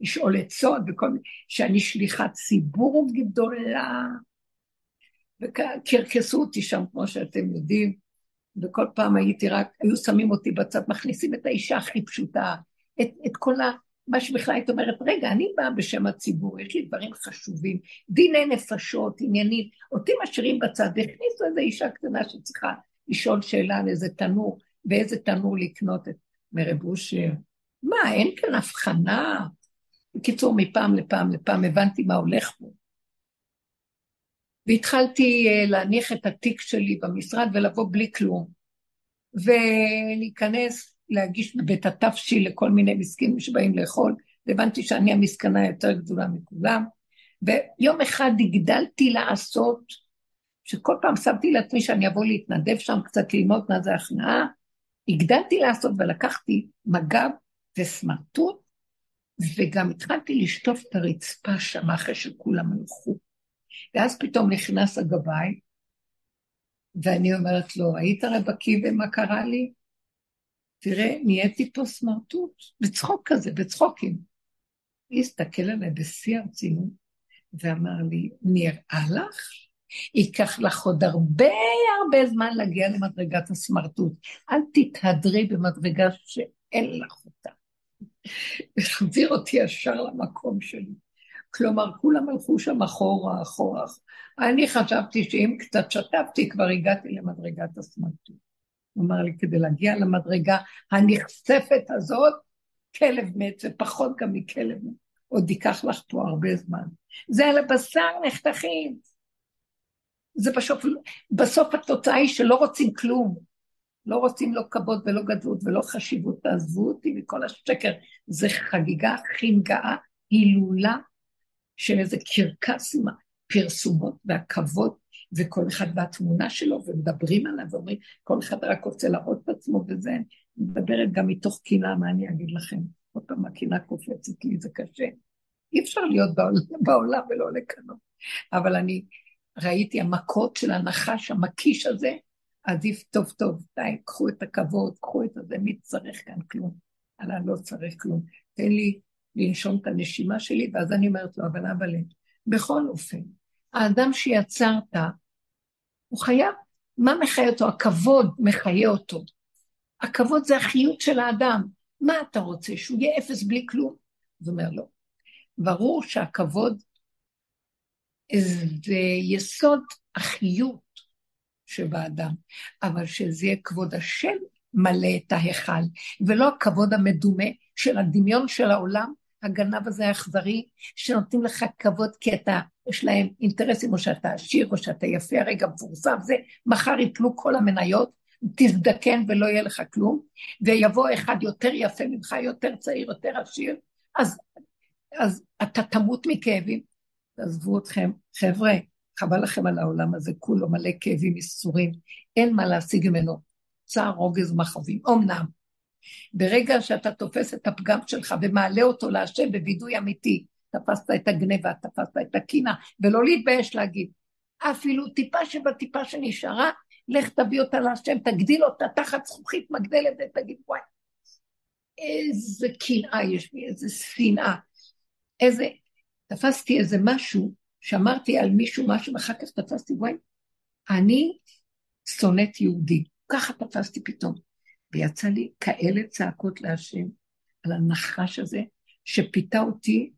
ולשאול עצות וכל מיני, שאני שליחת ציבור גדולה, וקרקסו אותי שם, כמו שאתם יודעים, וכל פעם הייתי רק, היו שמים אותי בצד, מכניסים את האישה הכי פשוטה, את, את כל ה... מה שבכלל היית אומרת, רגע, אני באה בשם הציבור, יש לי דברים חשובים, דיני נפשות, עניינים, אותי משאירים בצד, והכניסו איזו אישה קטנה שצריכה לשאול שאלה על איזה תנור, ואיזה תנור לקנות את מרב אושר. מה, אין כאן הבחנה? בקיצור, מפעם לפעם לפעם הבנתי מה הולך פה. והתחלתי uh, להניח את התיק שלי במשרד ולבוא בלי כלום. ולהיכנס להגיש בבית התפשי לכל מיני מסכנים שבאים לאכול, והבנתי שאני המסכנה היותר גדולה מכולם. ויום אחד הגדלתי לעשות, שכל פעם שמתי לעצמי שאני אבוא להתנדב שם קצת ללמוד מה זה הכנעה, הגדלתי לעשות ולקחתי מג"ב וסמרטוט, וגם התחלתי לשטוף את הרצפה שם אחרי שכולם הלכו. ואז פתאום נכנס הגבאי, ואני אומרת לו, היית הרי בקיא במה קרה לי? תראה, נהייתי פה סמרטוט, בצחוק כזה, בצחוקים. היא הסתכל עליי בשיא הרצינות, ואמר לי, נראה לך? ייקח לך עוד הרבה הרבה זמן להגיע למדרגת הסמרטוט. אל תתהדרי במדרגה שאין לך אותה. החזיר אותי ישר למקום שלי. כלומר, כולם הלכו שם אחורה, אחורה. אני חשבתי שאם קצת שתפתי, כבר הגעתי למדרגת הסמרטוט. הוא אמר לי, כדי להגיע למדרגה הנכספת הזאת, כלב מת, ופחות גם מכלב מת. עוד ייקח לך פה הרבה זמן. זה על הבשר נחתכים. זה בסוף, בסוף התוצאה היא שלא רוצים כלום. לא רוצים לא כבוד ולא גדלות ולא חשיבות, תעזבו אותי מכל השקר. זה חגיגה, חינגאה, הילולה של איזה קרקס הפרסומות והכבוד, וכל אחד והתמונה שלו, ומדברים עליו, ואומרים, כל אחד רק רוצה להראות את עצמו וזה. אני מדברת גם מתוך קינה, מה אני אגיד לכם? עוד פעם הקינה קופצת לי, זה קשה. אי אפשר להיות בעולם, בעולם ולא לקנות. אבל אני ראיתי המכות של הנחש המקיש הזה, עדיף טוב טוב, די, קחו את הכבוד, קחו את הזה, מי צריך כאן כלום? אללה לא צריך כלום. תן לי לנשום את הנשימה שלי, ואז אני אומרת לו, אבל אבל בכל אופן, האדם שיצרת, הוא חייב, מה מחיה אותו? הכבוד מחיה אותו. הכבוד זה החיות של האדם. מה אתה רוצה, שהוא יהיה אפס בלי כלום? אז אומר, לא. ברור שהכבוד זה יסוד החיות שבאדם, אבל שזה יהיה כבוד השם מלא את ההיכל, ולא הכבוד המדומה של הדמיון של העולם, הגנב הזה האכזרי, שנותנים לך כבוד כי אתה, יש להם אינטרסים, או שאתה עשיר, או שאתה יפה, הרגע מפורסם, זה, מחר יתלו כל המניות, תזדקן ולא יהיה לך כלום, ויבוא אחד יותר יפה ממך, יותר צעיר, יותר עשיר, אז, אז אתה תמות מכאבים. תעזבו אתכם, חבר'ה, חבל לכם על העולם הזה, כולו מלא כאבים, ייסורים, אין מה להשיג ממנו. צער, רוגז ומכאובים. אמנם, ברגע שאתה תופס את הפגם שלך ומעלה אותו להשם בווידוי אמיתי, תפסת את הגניבה, תפסת את הקינה, ולא להתבייש להגיד, אפילו טיפה שבטיפה שנשארה, לך תביא אותה להשם, תגדיל אותה תחת זכוכית מגדלת ותגיד, וואי, איזה קנאה יש לי, איזה שנאה, איזה... תפסתי איזה משהו, שאמרתי על מישהו משהו, ואחר כך תפסתי, וואי, אני שונאת יהודי. ככה תפסתי פתאום. ויצא לי כאלה צעקות להשם על הנחש הזה, שפיתה אותי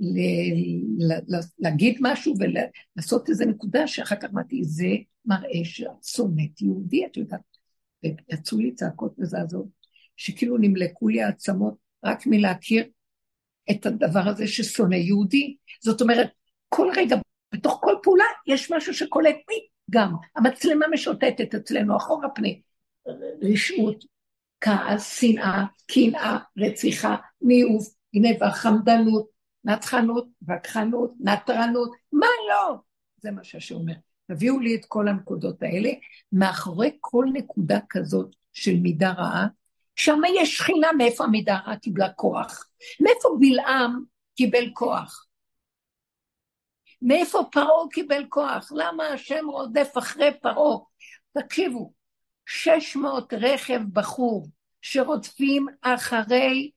ל- ל- להגיד משהו ולעשות איזה נקודה שאחר כך אמרתי, זה מראה שאת שונאת יהודי, את יודעת. ויצאו לי צעקות מזעזעות, שכאילו נמלקו לי העצמות רק מלהכיר את הדבר הזה ששונא יהודי. זאת אומרת, כל רגע, בתוך כל פעולה, יש משהו שקולט מי גם. המצלמה משוטטת אצלנו, אחורה פני. רשעות, כעס, שנאה, קנאה, רציחה, ניאוף, גניבה, חמדנות, נצחנות, וכחנות, נטרנות, מה לא? זה מה שהשם אומר. תביאו לי את כל הנקודות האלה. מאחורי כל נקודה כזאת של מידה רעה, שם יש שכינה מאיפה המידה רעה קיבלה כוח. מאיפה בלעם קיבל כוח? מאיפה פרעה קיבל כוח? למה השם רודף אחרי פרעה? תקשיבו, 600 רכב בחור שרודפים אחרי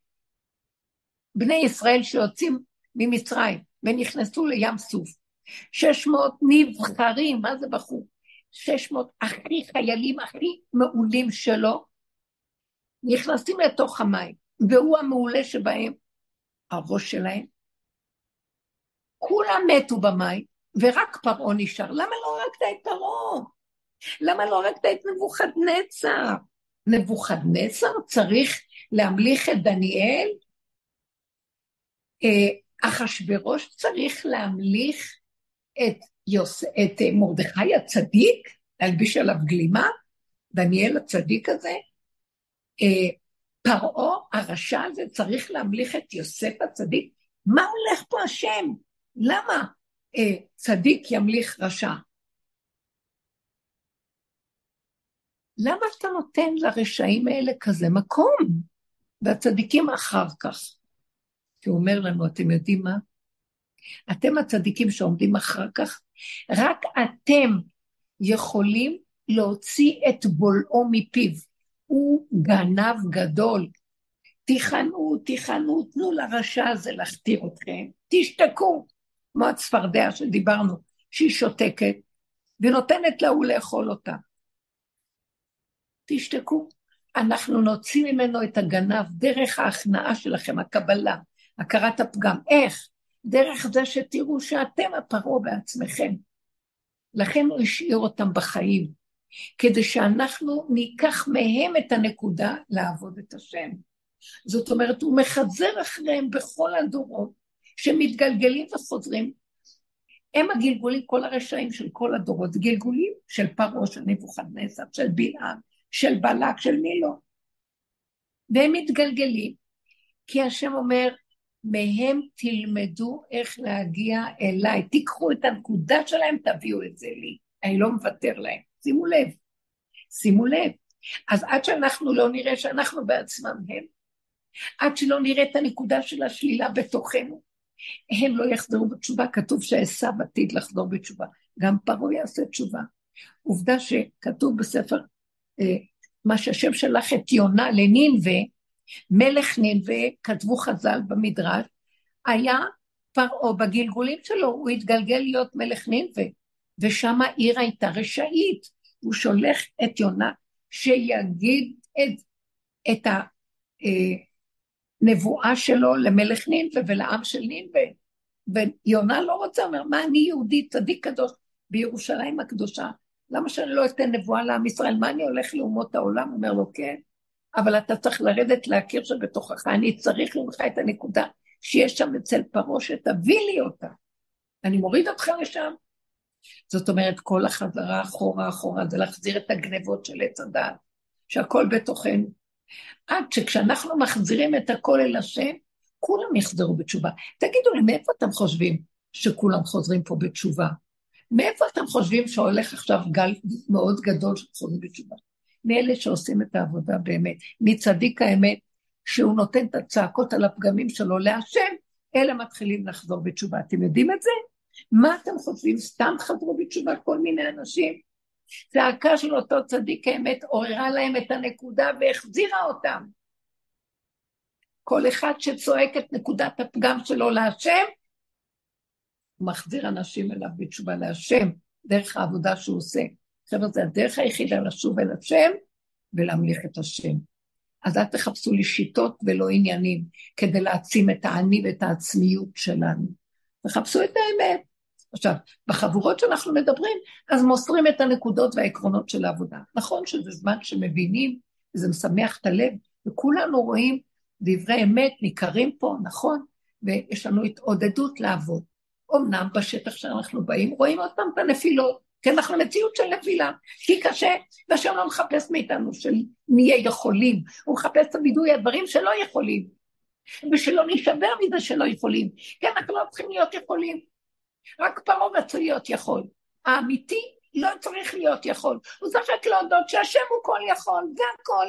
בני ישראל שיוצאים ממצרים ונכנסו לים סוף. 600 נבחרים, מה זה בחור? 600 הכי חיילים הכי מעולים שלו, נכנסים לתוך המים, והוא המעולה שבהם, הראש שלהם. כולם מתו במים, ורק פרעה נשאר. למה לא הרגת את פרעה? למה לא הרגת את נבוכדנצר? נבוכדנצר צריך להמליך את דניאל? אה, אחשוורוש צריך להמליך את, יוס... את אה, מרדכי הצדיק, להלביש עליו גלימה, דניאל הצדיק הזה, אה, פרעה הרשע הזה צריך להמליך את יוסף הצדיק? מה הולך פה השם? למה צדיק ימליך רשע? למה אתה נותן לרשעים האלה כזה מקום? והצדיקים אחר כך. כי הוא אומר לנו, אתם יודעים מה? אתם הצדיקים שעומדים אחר כך, רק אתם יכולים להוציא את בולעו מפיו. הוא גנב גדול. תיכנו, תיכנו, תנו לרשע הזה להכתיר אתכם, תשתקו. כמו הצפרדע שדיברנו, שהיא שותקת, ונותנת להוא לאכול אותה. תשתקו. אנחנו נוציא ממנו את הגנב דרך ההכנעה שלכם, הקבלה, הכרת הפגם. איך? דרך זה שתראו שאתם הפרעה בעצמכם. לכן הוא השאיר אותם בחיים, כדי שאנחנו ניקח מהם את הנקודה לעבוד את השם. זאת אומרת, הוא מחזר אחריהם בכל הדורות, שמתגלגלים וחוזרים. הם הגלגולים, כל הרשעים של כל הדורות, גלגולים של פרעה, של נבוכדנצר, של בלעם, של בלק, של מי לא. והם מתגלגלים, כי השם אומר, מהם תלמדו איך להגיע אליי. תיקחו את הנקודה שלהם, תביאו את זה לי. אני לא מוותר להם. שימו לב. שימו לב. אז עד שאנחנו לא נראה שאנחנו בעצמם הם, עד שלא נראה את הנקודה של השלילה בתוכנו, הם לא יחזרו בתשובה. כתוב שעשו עתיד לחזור בתשובה. גם פרעה יעשה תשובה. עובדה שכתוב בספר, מה שהשם שלח את יונה לנינווה, מלך נינווה, כתבו חז"ל במדרש, היה פרעה בגלגולים שלו, הוא התגלגל להיות מלך נינווה, ושם העיר הייתה רשאית. הוא שולח את יונה שיגיד את, את הנבואה שלו למלך נינווה ולעם של נינווה. ויונה לא רוצה, אומר, מה אני יהודי צדיק קדוש בירושלים הקדושה? למה שאני לא אתן נבואה לעם ישראל? מה אני הולך לאומות העולם? אומר לו, כן, אבל אתה צריך לרדת להכיר שבתוכך, אני צריך ממך את הנקודה שיש שם אצל פרעה, שתביא לי אותה. אני מוריד אותך לשם. זאת אומרת, כל החזרה אחורה אחורה זה להחזיר את הגנבות של עץ הדעת, שהכל בתוכנו. עד שכשאנחנו מחזירים את הכל אל השם, כולם יחזרו בתשובה. תגידו לי, מאיפה אתם חושבים שכולם חוזרים פה בתשובה? מאיפה אתם חושבים שהולך עכשיו גל מאוד גדול של חוזרים בתשובה? מאלה שעושים את העבודה באמת, מצדיק האמת, שהוא נותן את הצעקות על הפגמים שלו להשם, אלה מתחילים לחזור בתשובה. אתם יודעים את זה? מה אתם חושבים? סתם חזרו בתשובה כל מיני אנשים? צעקה של אותו צדיק האמת עוררה להם את הנקודה והחזירה אותם. כל אחד שצועק את נקודת הפגם שלו להשם, הוא מחזיר אנשים אליו בתשובה להשם, דרך העבודה שהוא עושה. חבר'ה, זה הדרך היחידה לשוב אל השם ולהמליך את השם. אז אל תחפשו לי שיטות ולא עניינים כדי להעצים את האני ואת העצמיות שלנו. תחפשו את האמת. עכשיו, בחבורות שאנחנו מדברים, אז מוסרים את הנקודות והעקרונות של העבודה. נכון שזה זמן שמבינים, וזה משמח את הלב, וכולנו רואים דברי אמת ניכרים פה, נכון? ויש לנו התעודדות לעבוד. אמנם בשטח שאנחנו באים, רואים עוד פעם את הנפילות, כי אנחנו מציאות של נפילה, כי קשה, והשם לא מחפש מאיתנו שנהיה יכולים, הוא מחפש את הווידוי הדברים שלא יכולים, ושלא נשבר מזה שלא יכולים, כי אנחנו לא צריכים להיות יכולים, רק פרעה רצוי להיות יכול. האמיתי לא צריך להיות יכול, הוא צריך רק להודות שהשם הוא כל יכול, זה הכל,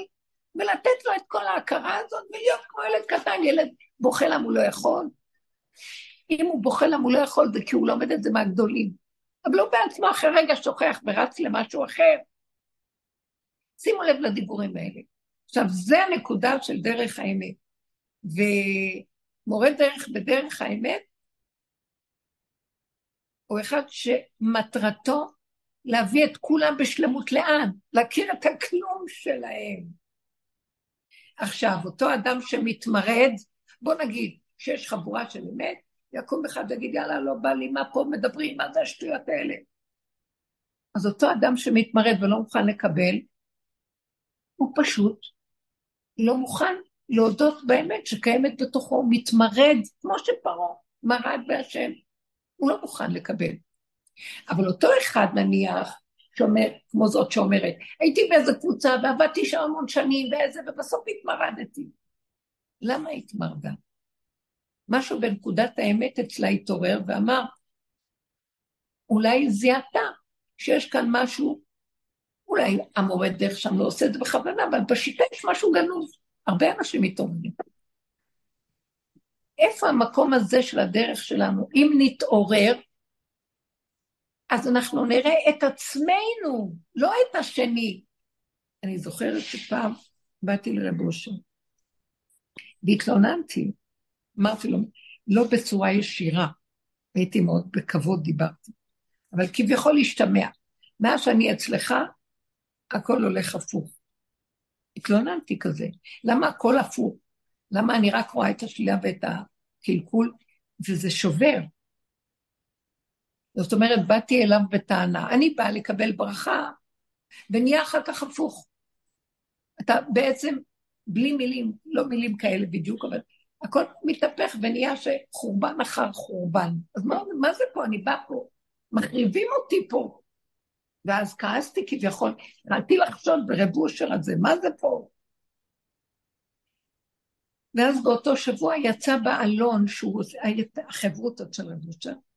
ולתת לו את כל ההכרה הזאת, ולהיות כמו ילד קטן, ילד בוכה למה הוא לא יכול. אם הוא בוכה למה הוא לא יכול, זה כי הוא לומד את זה מהגדולים. אבל הוא בעצמו אחרי רגע שוכח ורץ למשהו אחר. שימו לב לדיבורים האלה. עכשיו, זה הנקודה של דרך האמת. ומורה דרך בדרך האמת הוא אחד שמטרתו להביא את כולם בשלמות לאן? להכיר את הכלום שלהם. עכשיו, אותו אדם שמתמרד, בוא נגיד שיש חבורה של אמת, יקום אחד ויגיד, יאללה, לא בא לי, מה פה מדברים, מה זה השטויות האלה? אז אותו אדם שמתמרד ולא מוכן לקבל, הוא פשוט לא מוכן להודות באמת שקיימת בתוכו, מתמרד, כמו שפרעה מרד בהשם. הוא לא מוכן לקבל. אבל אותו אחד נניח, שאומר, כמו זאת שאומרת, הייתי באיזה קבוצה ועבדתי שם המון שנים ואיזה, ובסוף התמרדתי. למה התמרדה? משהו בנקודת האמת אצלה התעורר ואמר, אולי זיהתה שיש כאן משהו, אולי המורה דרך שם לא עושה את זה בכוונה, אבל בשיטה יש משהו גנוז. הרבה אנשים מתעוררים. איפה המקום הזה של הדרך שלנו? אם נתעורר, אז אנחנו נראה את עצמנו, לא את השני. אני זוכרת שפעם באתי לרב אושר והתלוננתי, אמרתי לו, לא בצורה ישירה, הייתי מאוד בכבוד דיברתי, אבל כביכול השתמע. מאז שאני אצלך, הכל הולך הפוך. התלוננתי כזה. למה הכל הפוך? למה אני רק רואה את השלילה ואת הקלקול, וזה שובר. זאת אומרת, באתי אליו בטענה, אני באה לקבל ברכה, ונהיה אחר כך הפוך. אתה בעצם, בלי מילים, לא מילים כאלה בדיוק, אבל הכל מתהפך ונהיה שחורבן אחר חורבן. אז מה, מה זה פה? אני באה פה, מחריבים אותי פה. ואז כעסתי כביכול, התחלתי לחשוד ברב אושר הזה, מה זה פה? ואז באותו שבוע יצא בעלון, שהוא היה החברותות של רב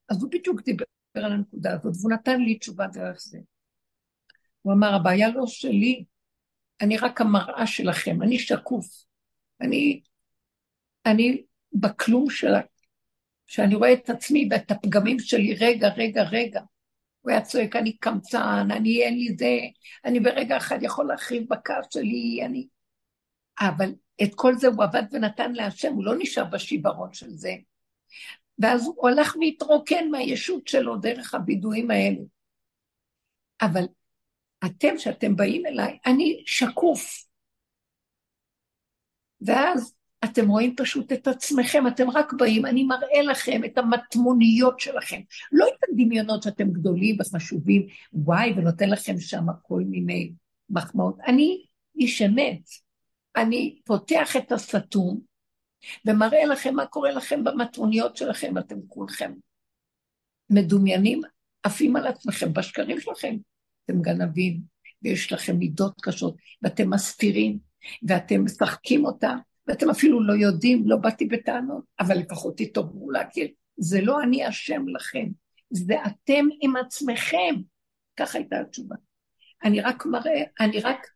אז הוא בדיוק דיבר על הנקודה הזאת, והוא נתן לי תשובה דרך זה. הוא אמר, הבעיה לא שלי, אני רק המראה שלכם, אני שקוף. אני, אני בכלום של... שאני רואה את עצמי ואת הפגמים שלי, רגע, רגע, רגע. הוא היה צועק, אני קמצן, אני אין לי זה, אני ברגע אחד יכול להרחיב בכעס שלי, אני... אבל את כל זה הוא עבד ונתן להשם, הוא לא נשאר בשיוורון של זה. ואז הוא הלך והתרוקן מהישות שלו דרך הבידויים האלה. אבל אתם, שאתם באים אליי, אני שקוף. ואז אתם רואים פשוט את עצמכם, אתם רק באים, אני מראה לכם את המטמוניות שלכם, לא את הדמיונות שאתם גדולים וחשובים, וואי, ונותן לכם שם כל מיני מחמאות. אני איש אמת, אני פותח את הסתום ומראה לכם מה קורה לכם במטמוניות שלכם, אתם כולכם מדומיינים, עפים על עצמכם בשקרים שלכם. אתם גנבים, ויש לכם מידות קשות, ואתם מסתירים, ואתם משחקים אותה, ואתם אפילו לא יודעים, לא באתי בטענות, אבל לפחות תתעוררו להכיר. זה לא אני אשם לכם, זה אתם עם עצמכם. ככה הייתה התשובה. אני רק מראה, אני רק,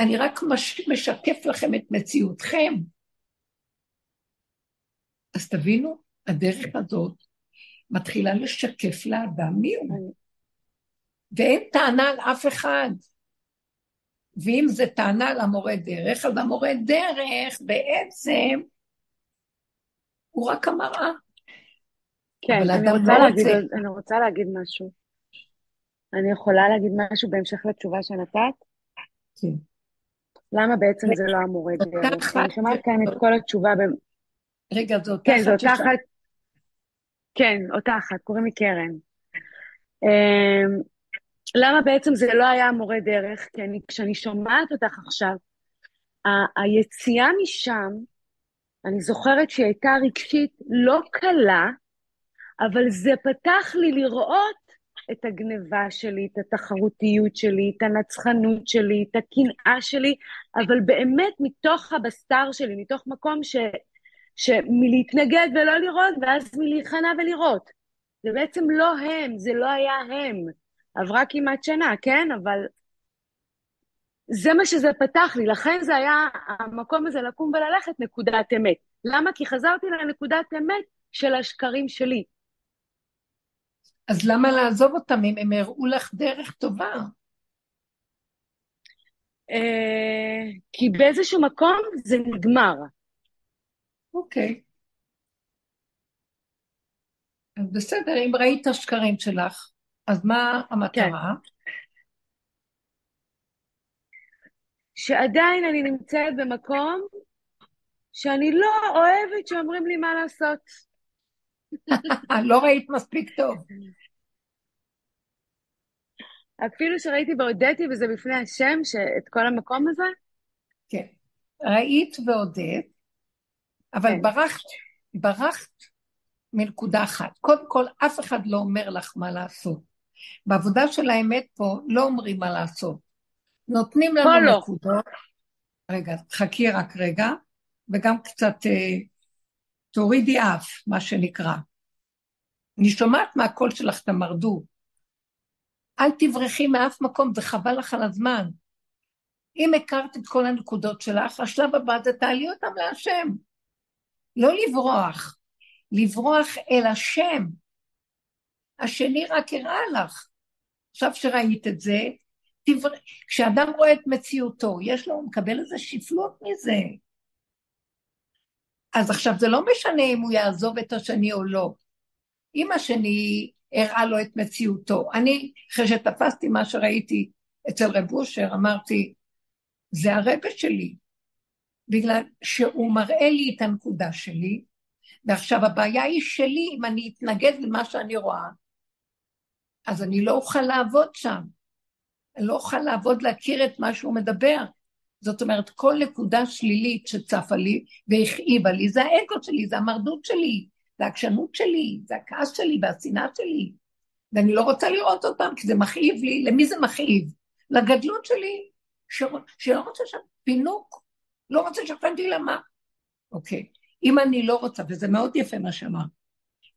אני רק מש, משקף לכם את מציאותכם. אז תבינו, הדרך הזאת מתחילה לשקף לאדם מי הוא. ואין טענה על אף אחד. ואם זה טענה למורה דרך, אז המורה דרך בעצם הוא רק המראה. כן, אני רוצה, לא להגיד, רוצה... אני רוצה להגיד משהו. אני יכולה להגיד משהו בהמשך לתשובה שנתת? כן. למה בעצם זה לא המורה דרך? אני שומעת כאן את כל התשובה. ב... רגע, זו אותה אחת. כן, זו אותה אחת. כן, אותה אחת, קוראים לי קרן. למה בעצם זה לא היה מורה דרך? כי אני, כשאני שומעת אותך עכשיו, ה- היציאה משם, אני זוכרת שהיא הייתה רגשית לא קלה, אבל זה פתח לי לראות את הגניבה שלי, את התחרותיות שלי, את הנצחנות שלי, את הקנאה שלי, אבל באמת מתוך הבסתר שלי, מתוך מקום ש, שמלהתנגד ולא לראות, ואז מלהיכנע ולראות. זה בעצם לא הם, זה לא היה הם. עברה כמעט שנה, כן? אבל זה מה שזה פתח לי, לכן זה היה המקום הזה לקום וללכת נקודת אמת. למה? כי חזרתי לנקודת אמת של השקרים שלי. אז למה לעזוב אותם אם הם הראו לך דרך טובה? אה, כי באיזשהו מקום זה נגמר. אוקיי. אז בסדר, אם ראית השקרים שלך, אז מה המטרה? כן. שעדיין אני נמצאת במקום שאני לא אוהבת שאומרים לי מה לעשות. לא ראית מספיק טוב. אפילו שראיתי והודיתי וזה בפני השם, את כל המקום הזה? כן. ראית והודית, אבל כן. ברחת, ברחת מנקודה אחת. קודם כל, אף אחד לא אומר לך מה לעשות. בעבודה של האמת פה לא אומרים מה לעשות. נותנים לנו לא. נקודות. רגע, חכי רק רגע, וגם קצת אה, תורידי אף, מה שנקרא. אני שומעת מהקול שלך את המרדות. אל תברחי מאף מקום, זה חבל לך על הזמן. אם הכרת את כל הנקודות שלך, השלב הבא זה תעלי אותם להשם. לא לברוח, לברוח אל השם. השני רק הראה לך. עכשיו שראית את זה, תבר... כשאדם רואה את מציאותו, יש לו, הוא מקבל איזה שפלות מזה. אז עכשיו זה לא משנה אם הוא יעזוב את השני או לא. אם השני הראה לו את מציאותו, אני, אחרי שתפסתי מה שראיתי אצל רב אושר, אמרתי, זה הרבה שלי, בגלל שהוא מראה לי את הנקודה שלי, ועכשיו הבעיה היא שלי אם אני אתנגד למה שאני רואה, אז אני לא אוכל לעבוד שם. אני לא אוכל לעבוד להכיר את מה שהוא מדבר. זאת אומרת, כל נקודה שלילית שצפה לי והכאיבה לי, זה האגו שלי, זה המרדות שלי, זה העקשנות שלי, זה הכעס שלי והשנאה שלי. ואני לא רוצה לראות אותם, כי זה מכאיב לי. למי זה מכאיב? לגדלות שלי. שלא רוצה שם פינוק, לא רוצה לי למה. אוקיי. אם אני לא רוצה, וזה מאוד יפה מה שאמר,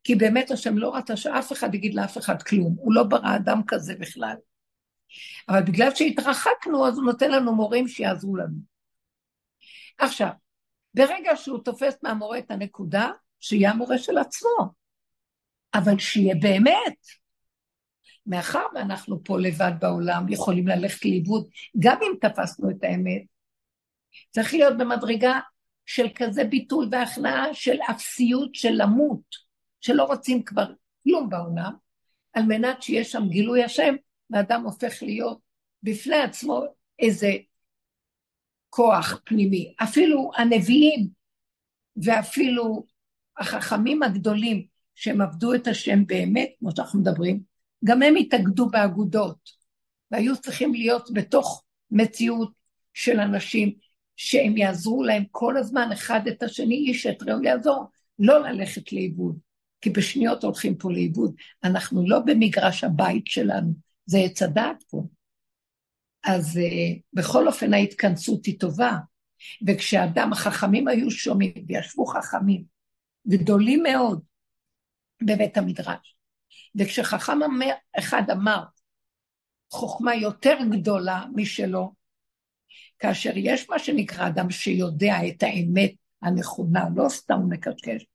כי באמת השם לא רצה שאף אחד יגיד לאף אחד כלום, הוא לא ברא אדם כזה בכלל. אבל בגלל שהתרחקנו, אז הוא נותן לנו מורים שיעזרו לנו. עכשיו, ברגע שהוא תופס מהמורה את הנקודה, שיהיה המורה של עצמו, אבל שיהיה באמת. מאחר ואנחנו פה לבד בעולם, יכולים ללכת לאיבוד, גם אם תפסנו את האמת, צריך להיות במדרגה של כזה ביטול והכנעה של אפסיות של למות, שלא רוצים כבר כלום בעולם, על מנת שיש שם גילוי השם, ואדם הופך להיות בפני עצמו איזה כוח פנימי. אפילו הנביאים ואפילו החכמים הגדולים שהם עבדו את השם באמת, כמו שאנחנו מדברים, גם הם התאגדו באגודות, והיו צריכים להיות בתוך מציאות של אנשים שהם יעזרו להם כל הזמן אחד את השני, איש את רעהו יעזור, לא ללכת לאיבוד, כי בשניות הולכים פה לאיבוד. אנחנו לא במגרש הבית שלנו, זה עץ הדעת פה. אז uh, בכל אופן ההתכנסות היא טובה, וכשאדם, החכמים היו שומעים, וישבו חכמים, גדולים מאוד, בבית המדרש, וכשחכם אחד אמר, חוכמה יותר גדולה משלו, כאשר יש מה שנקרא אדם שיודע את האמת הנכונה, לא סתם מקשקש,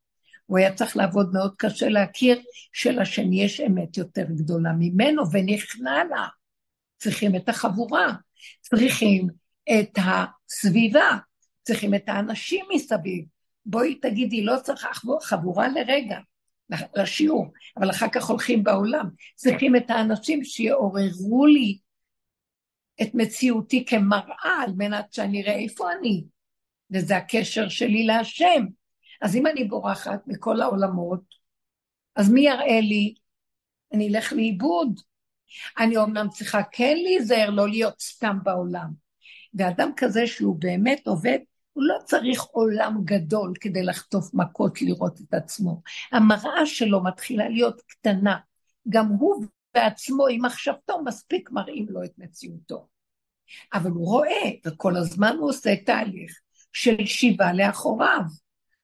הוא היה צריך לעבוד מאוד קשה להכיר שלשני יש אמת יותר גדולה ממנו, ונכנע לה. צריכים את החבורה, צריכים את הסביבה, צריכים את האנשים מסביב. בואי תגידי, לא צריך חבורה לרגע, לשיעור, אבל אחר כך הולכים בעולם. צריכים את האנשים שיעוררו לי את מציאותי כמראה על מנת שאני אראה איפה אני, וזה הקשר שלי להשם. אז אם אני בורחת מכל העולמות, אז מי יראה לי? אני אלך לאיבוד. אני אומנם צריכה כן להיזהר, לא להיות סתם בעולם. ואדם כזה שהוא באמת עובד, הוא לא צריך עולם גדול כדי לחטוף מכות לראות את עצמו. המראה שלו מתחילה להיות קטנה. גם הוא בעצמו עם מחשבתו מספיק מראים לו את מציאותו. אבל הוא רואה, וכל הזמן הוא עושה תהליך של שיבה לאחוריו.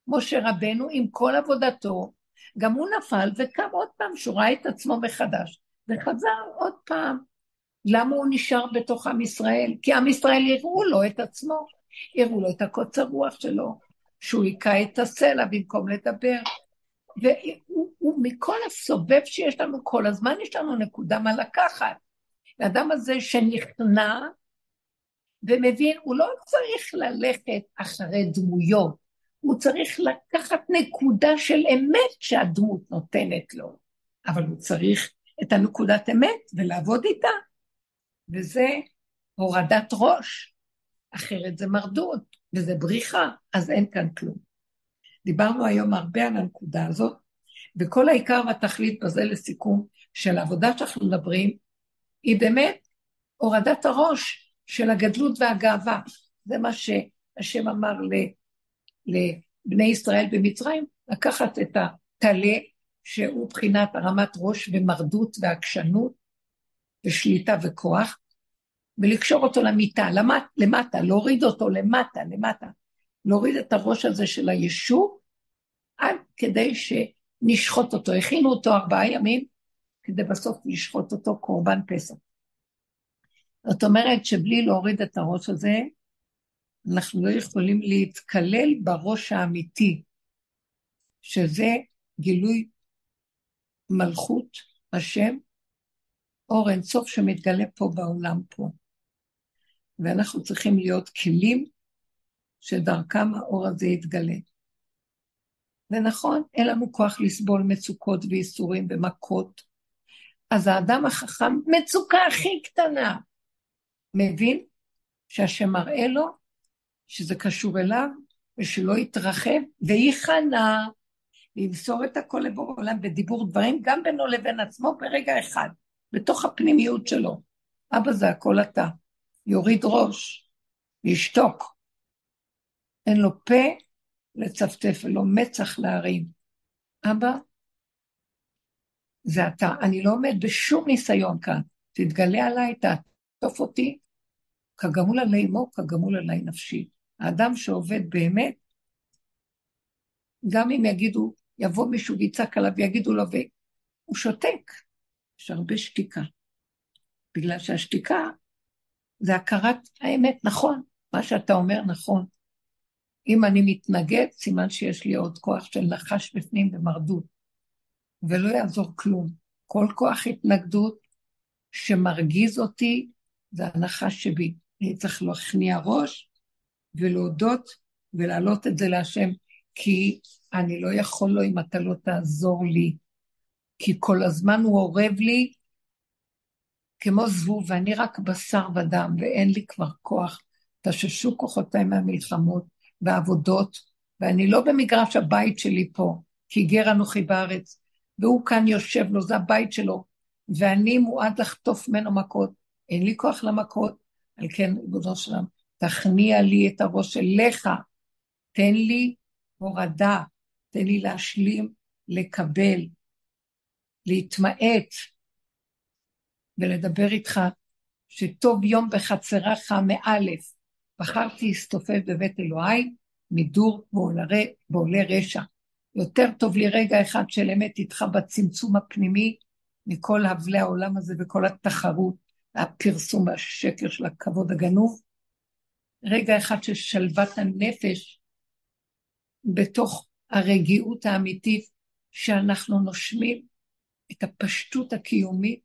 משה רבנו עם כל עבודתו, גם הוא נפל וקם עוד פעם, שהוא ראה את עצמו מחדש, וחזר עוד פעם. למה הוא נשאר בתוך עם ישראל? כי עם ישראל יראו לו את עצמו, יראו לו את הקוצר רוח שלו, שהוא היכה את הסלע במקום לדבר. ומכל הסובב שיש לנו כל הזמן, יש לנו נקודה מה לקחת. האדם הזה שנכנע ומבין, הוא לא צריך ללכת אחרי דמויות, הוא צריך לקחת נקודה של אמת שהדמות נותנת לו, אבל הוא צריך את הנקודת אמת ולעבוד איתה, וזה הורדת ראש, אחרת זה מרדות, וזה בריחה, אז אין כאן כלום. דיברנו היום הרבה על הנקודה הזאת, וכל העיקר והתכלית בזה לסיכום של העבודה שאנחנו מדברים, היא באמת הורדת הראש של הגדלות והגאווה. זה מה שהשם אמר לבני ישראל במצרים, לקחת את הטלה, שהוא בחינת הרמת ראש ומרדות ועקשנות ושליטה וכוח, ולקשור אותו למיטה, למט, למטה, להוריד אותו למטה, למטה. להוריד את הראש הזה של הישוב, עד כדי שנשחוט אותו. הכינו אותו ארבעה ימים, כדי בסוף לשחוט אותו קורבן פסח. זאת אומרת שבלי להוריד את הראש הזה, אנחנו לא יכולים להתקלל בראש האמיתי, שזה גילוי מלכות השם, אור אינסוף שמתגלה פה בעולם פה. ואנחנו צריכים להיות כלים שדרכם האור הזה יתגלה. ונכון, אין לנו כוח לסבול מצוקות וייסורים ומכות. אז האדם החכם, מצוקה הכי קטנה, מבין שהשם מראה לו שזה קשור אליו, ושלא יתרחב, וייכנע, וימסור את הכל לבוא עולם בדיבור דברים, גם בינו לבין עצמו ברגע אחד, בתוך הפנימיות שלו. אבא זה הכל אתה. יוריד ראש, ישתוק. אין לו פה לצפצף, אין לו מצח להרים. אבא, זה אתה. אני לא עומד בשום ניסיון כאן. תתגלה עליי, תעטוף אותי, כגמול עלי אמו, כגמול עלי נפשי. האדם שעובד באמת, גם אם יגידו, יבוא מישהו ויצעק עליו ויגידו לו, והוא שותק. יש הרבה שתיקה. בגלל שהשתיקה זה הכרת האמת, נכון, מה שאתה אומר נכון. אם אני מתנגד, סימן שיש לי עוד כוח של נחש בפנים ומרדות, ולא יעזור כלום. כל כוח התנגדות שמרגיז אותי, זה הנחש שבי. אני צריך להכניע ראש ולהודות ולהעלות את זה להשם, כי אני לא יכול לו אם אתה לא תעזור לי. כי כל הזמן הוא אורב לי כמו זבוב, ואני רק בשר ודם, ואין לי כבר כוח. תששו כוחותיי מהמלחמות והעבודות, ואני לא במגרש הבית שלי פה, כי גר אנוכי בארץ, והוא כאן יושב לו, זה הבית שלו, ואני מועד לחטוף ממנו מכות. אין לי כוח למכות, על כן, ריבונו שלם, תכניע לי את הראש אליך, תן לי הורדה, תן לי להשלים, לקבל, להתמעט, ולדבר איתך שטוב יום בחצרך מאלף, בחרתי להסתופף בבית אלוהי מדור בעולי רשע. יותר טוב לי רגע אחד של אמת איתך בצמצום הפנימי מכל הבלי העולם הזה וכל התחרות, הפרסום והשקר של הכבוד הגנוב. רגע אחד של שלוות הנפש בתוך הרגיעות האמיתית שאנחנו נושמים את הפשטות הקיומית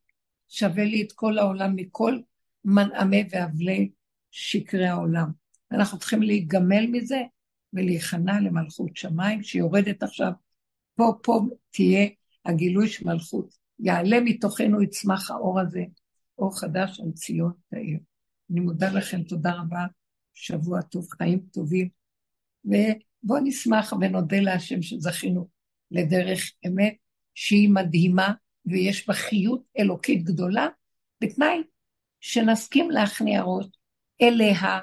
שווה לי את כל העולם מכל מנעמי ואבלי שקרי העולם. אנחנו צריכים להיגמל מזה ולהיכנע למלכות שמיים שיורדת עכשיו. פה, פה תהיה הגילוי של מלכות. יעלה מתוכנו, יצמח האור הזה, אור חדש על ציון תאיר. אני מודה לכם, תודה רבה, שבוע טוב, חיים טובים, ובואו נשמח ונודה להשם שזכינו לדרך אמת שהיא מדהימה, ויש בה חיות אלוקית גדולה, בתנאי שנסכים להכניע ראש אליה.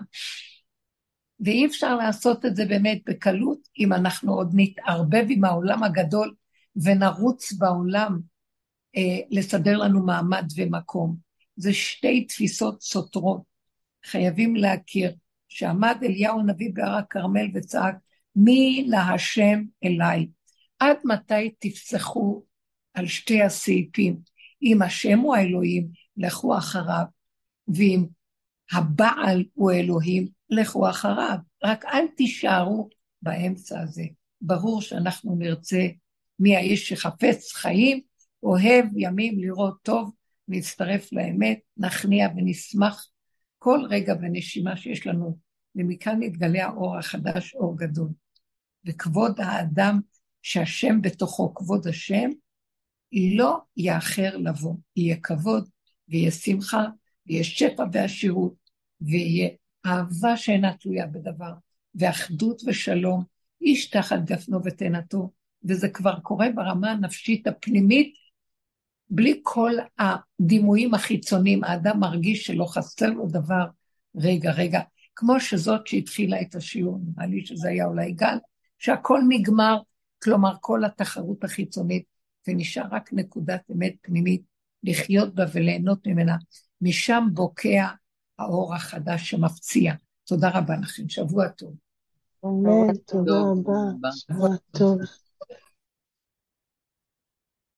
ואי אפשר לעשות את זה באמת בקלות אם אנחנו עוד נתערבב עם העולם הגדול ונרוץ בעולם אה, לסדר לנו מעמד ומקום. זה שתי תפיסות סותרות. חייבים להכיר שעמד אליהו הנביא בהר הכרמל וצעק, מי להשם אליי? עד מתי תפסחו על שתי הסעיפים. אם השם הוא האלוהים, לכו אחריו, ואם הבעל הוא אלוהים, לכו אחריו. רק אל תישארו באמצע הזה. ברור שאנחנו נרצה מי האיש שחפץ חיים, אוהב ימים לראות טוב, להצטרף לאמת, נכניע ונשמח כל רגע ונשימה שיש לנו, ומכאן יתגלה האור החדש, אור גדול. וכבוד האדם שהשם בתוכו, כבוד השם, לא יאחר לבוא. יהיה כבוד, ויהיה שמחה, ויהיה שפע ועשירות, ויהיה אהבה שאינה תלויה בדבר, ואחדות ושלום, איש תחת גפנו ותנתו, וזה כבר קורה ברמה הנפשית הפנימית, בלי כל הדימויים החיצוניים, האדם מרגיש שלא חסר לו דבר, רגע, רגע, כמו שזאת שהתחילה את השיעור, נראה לי שזה היה אולי גל, שהכל נגמר, כלומר כל התחרות החיצונית ונשאר רק נקודת אמת פנימית, לחיות בה וליהנות ממנה. משם בוקע האור החדש שמפציע. תודה רבה לכם, שבוע טוב. אמן, תודה רבה, שבוע טוב.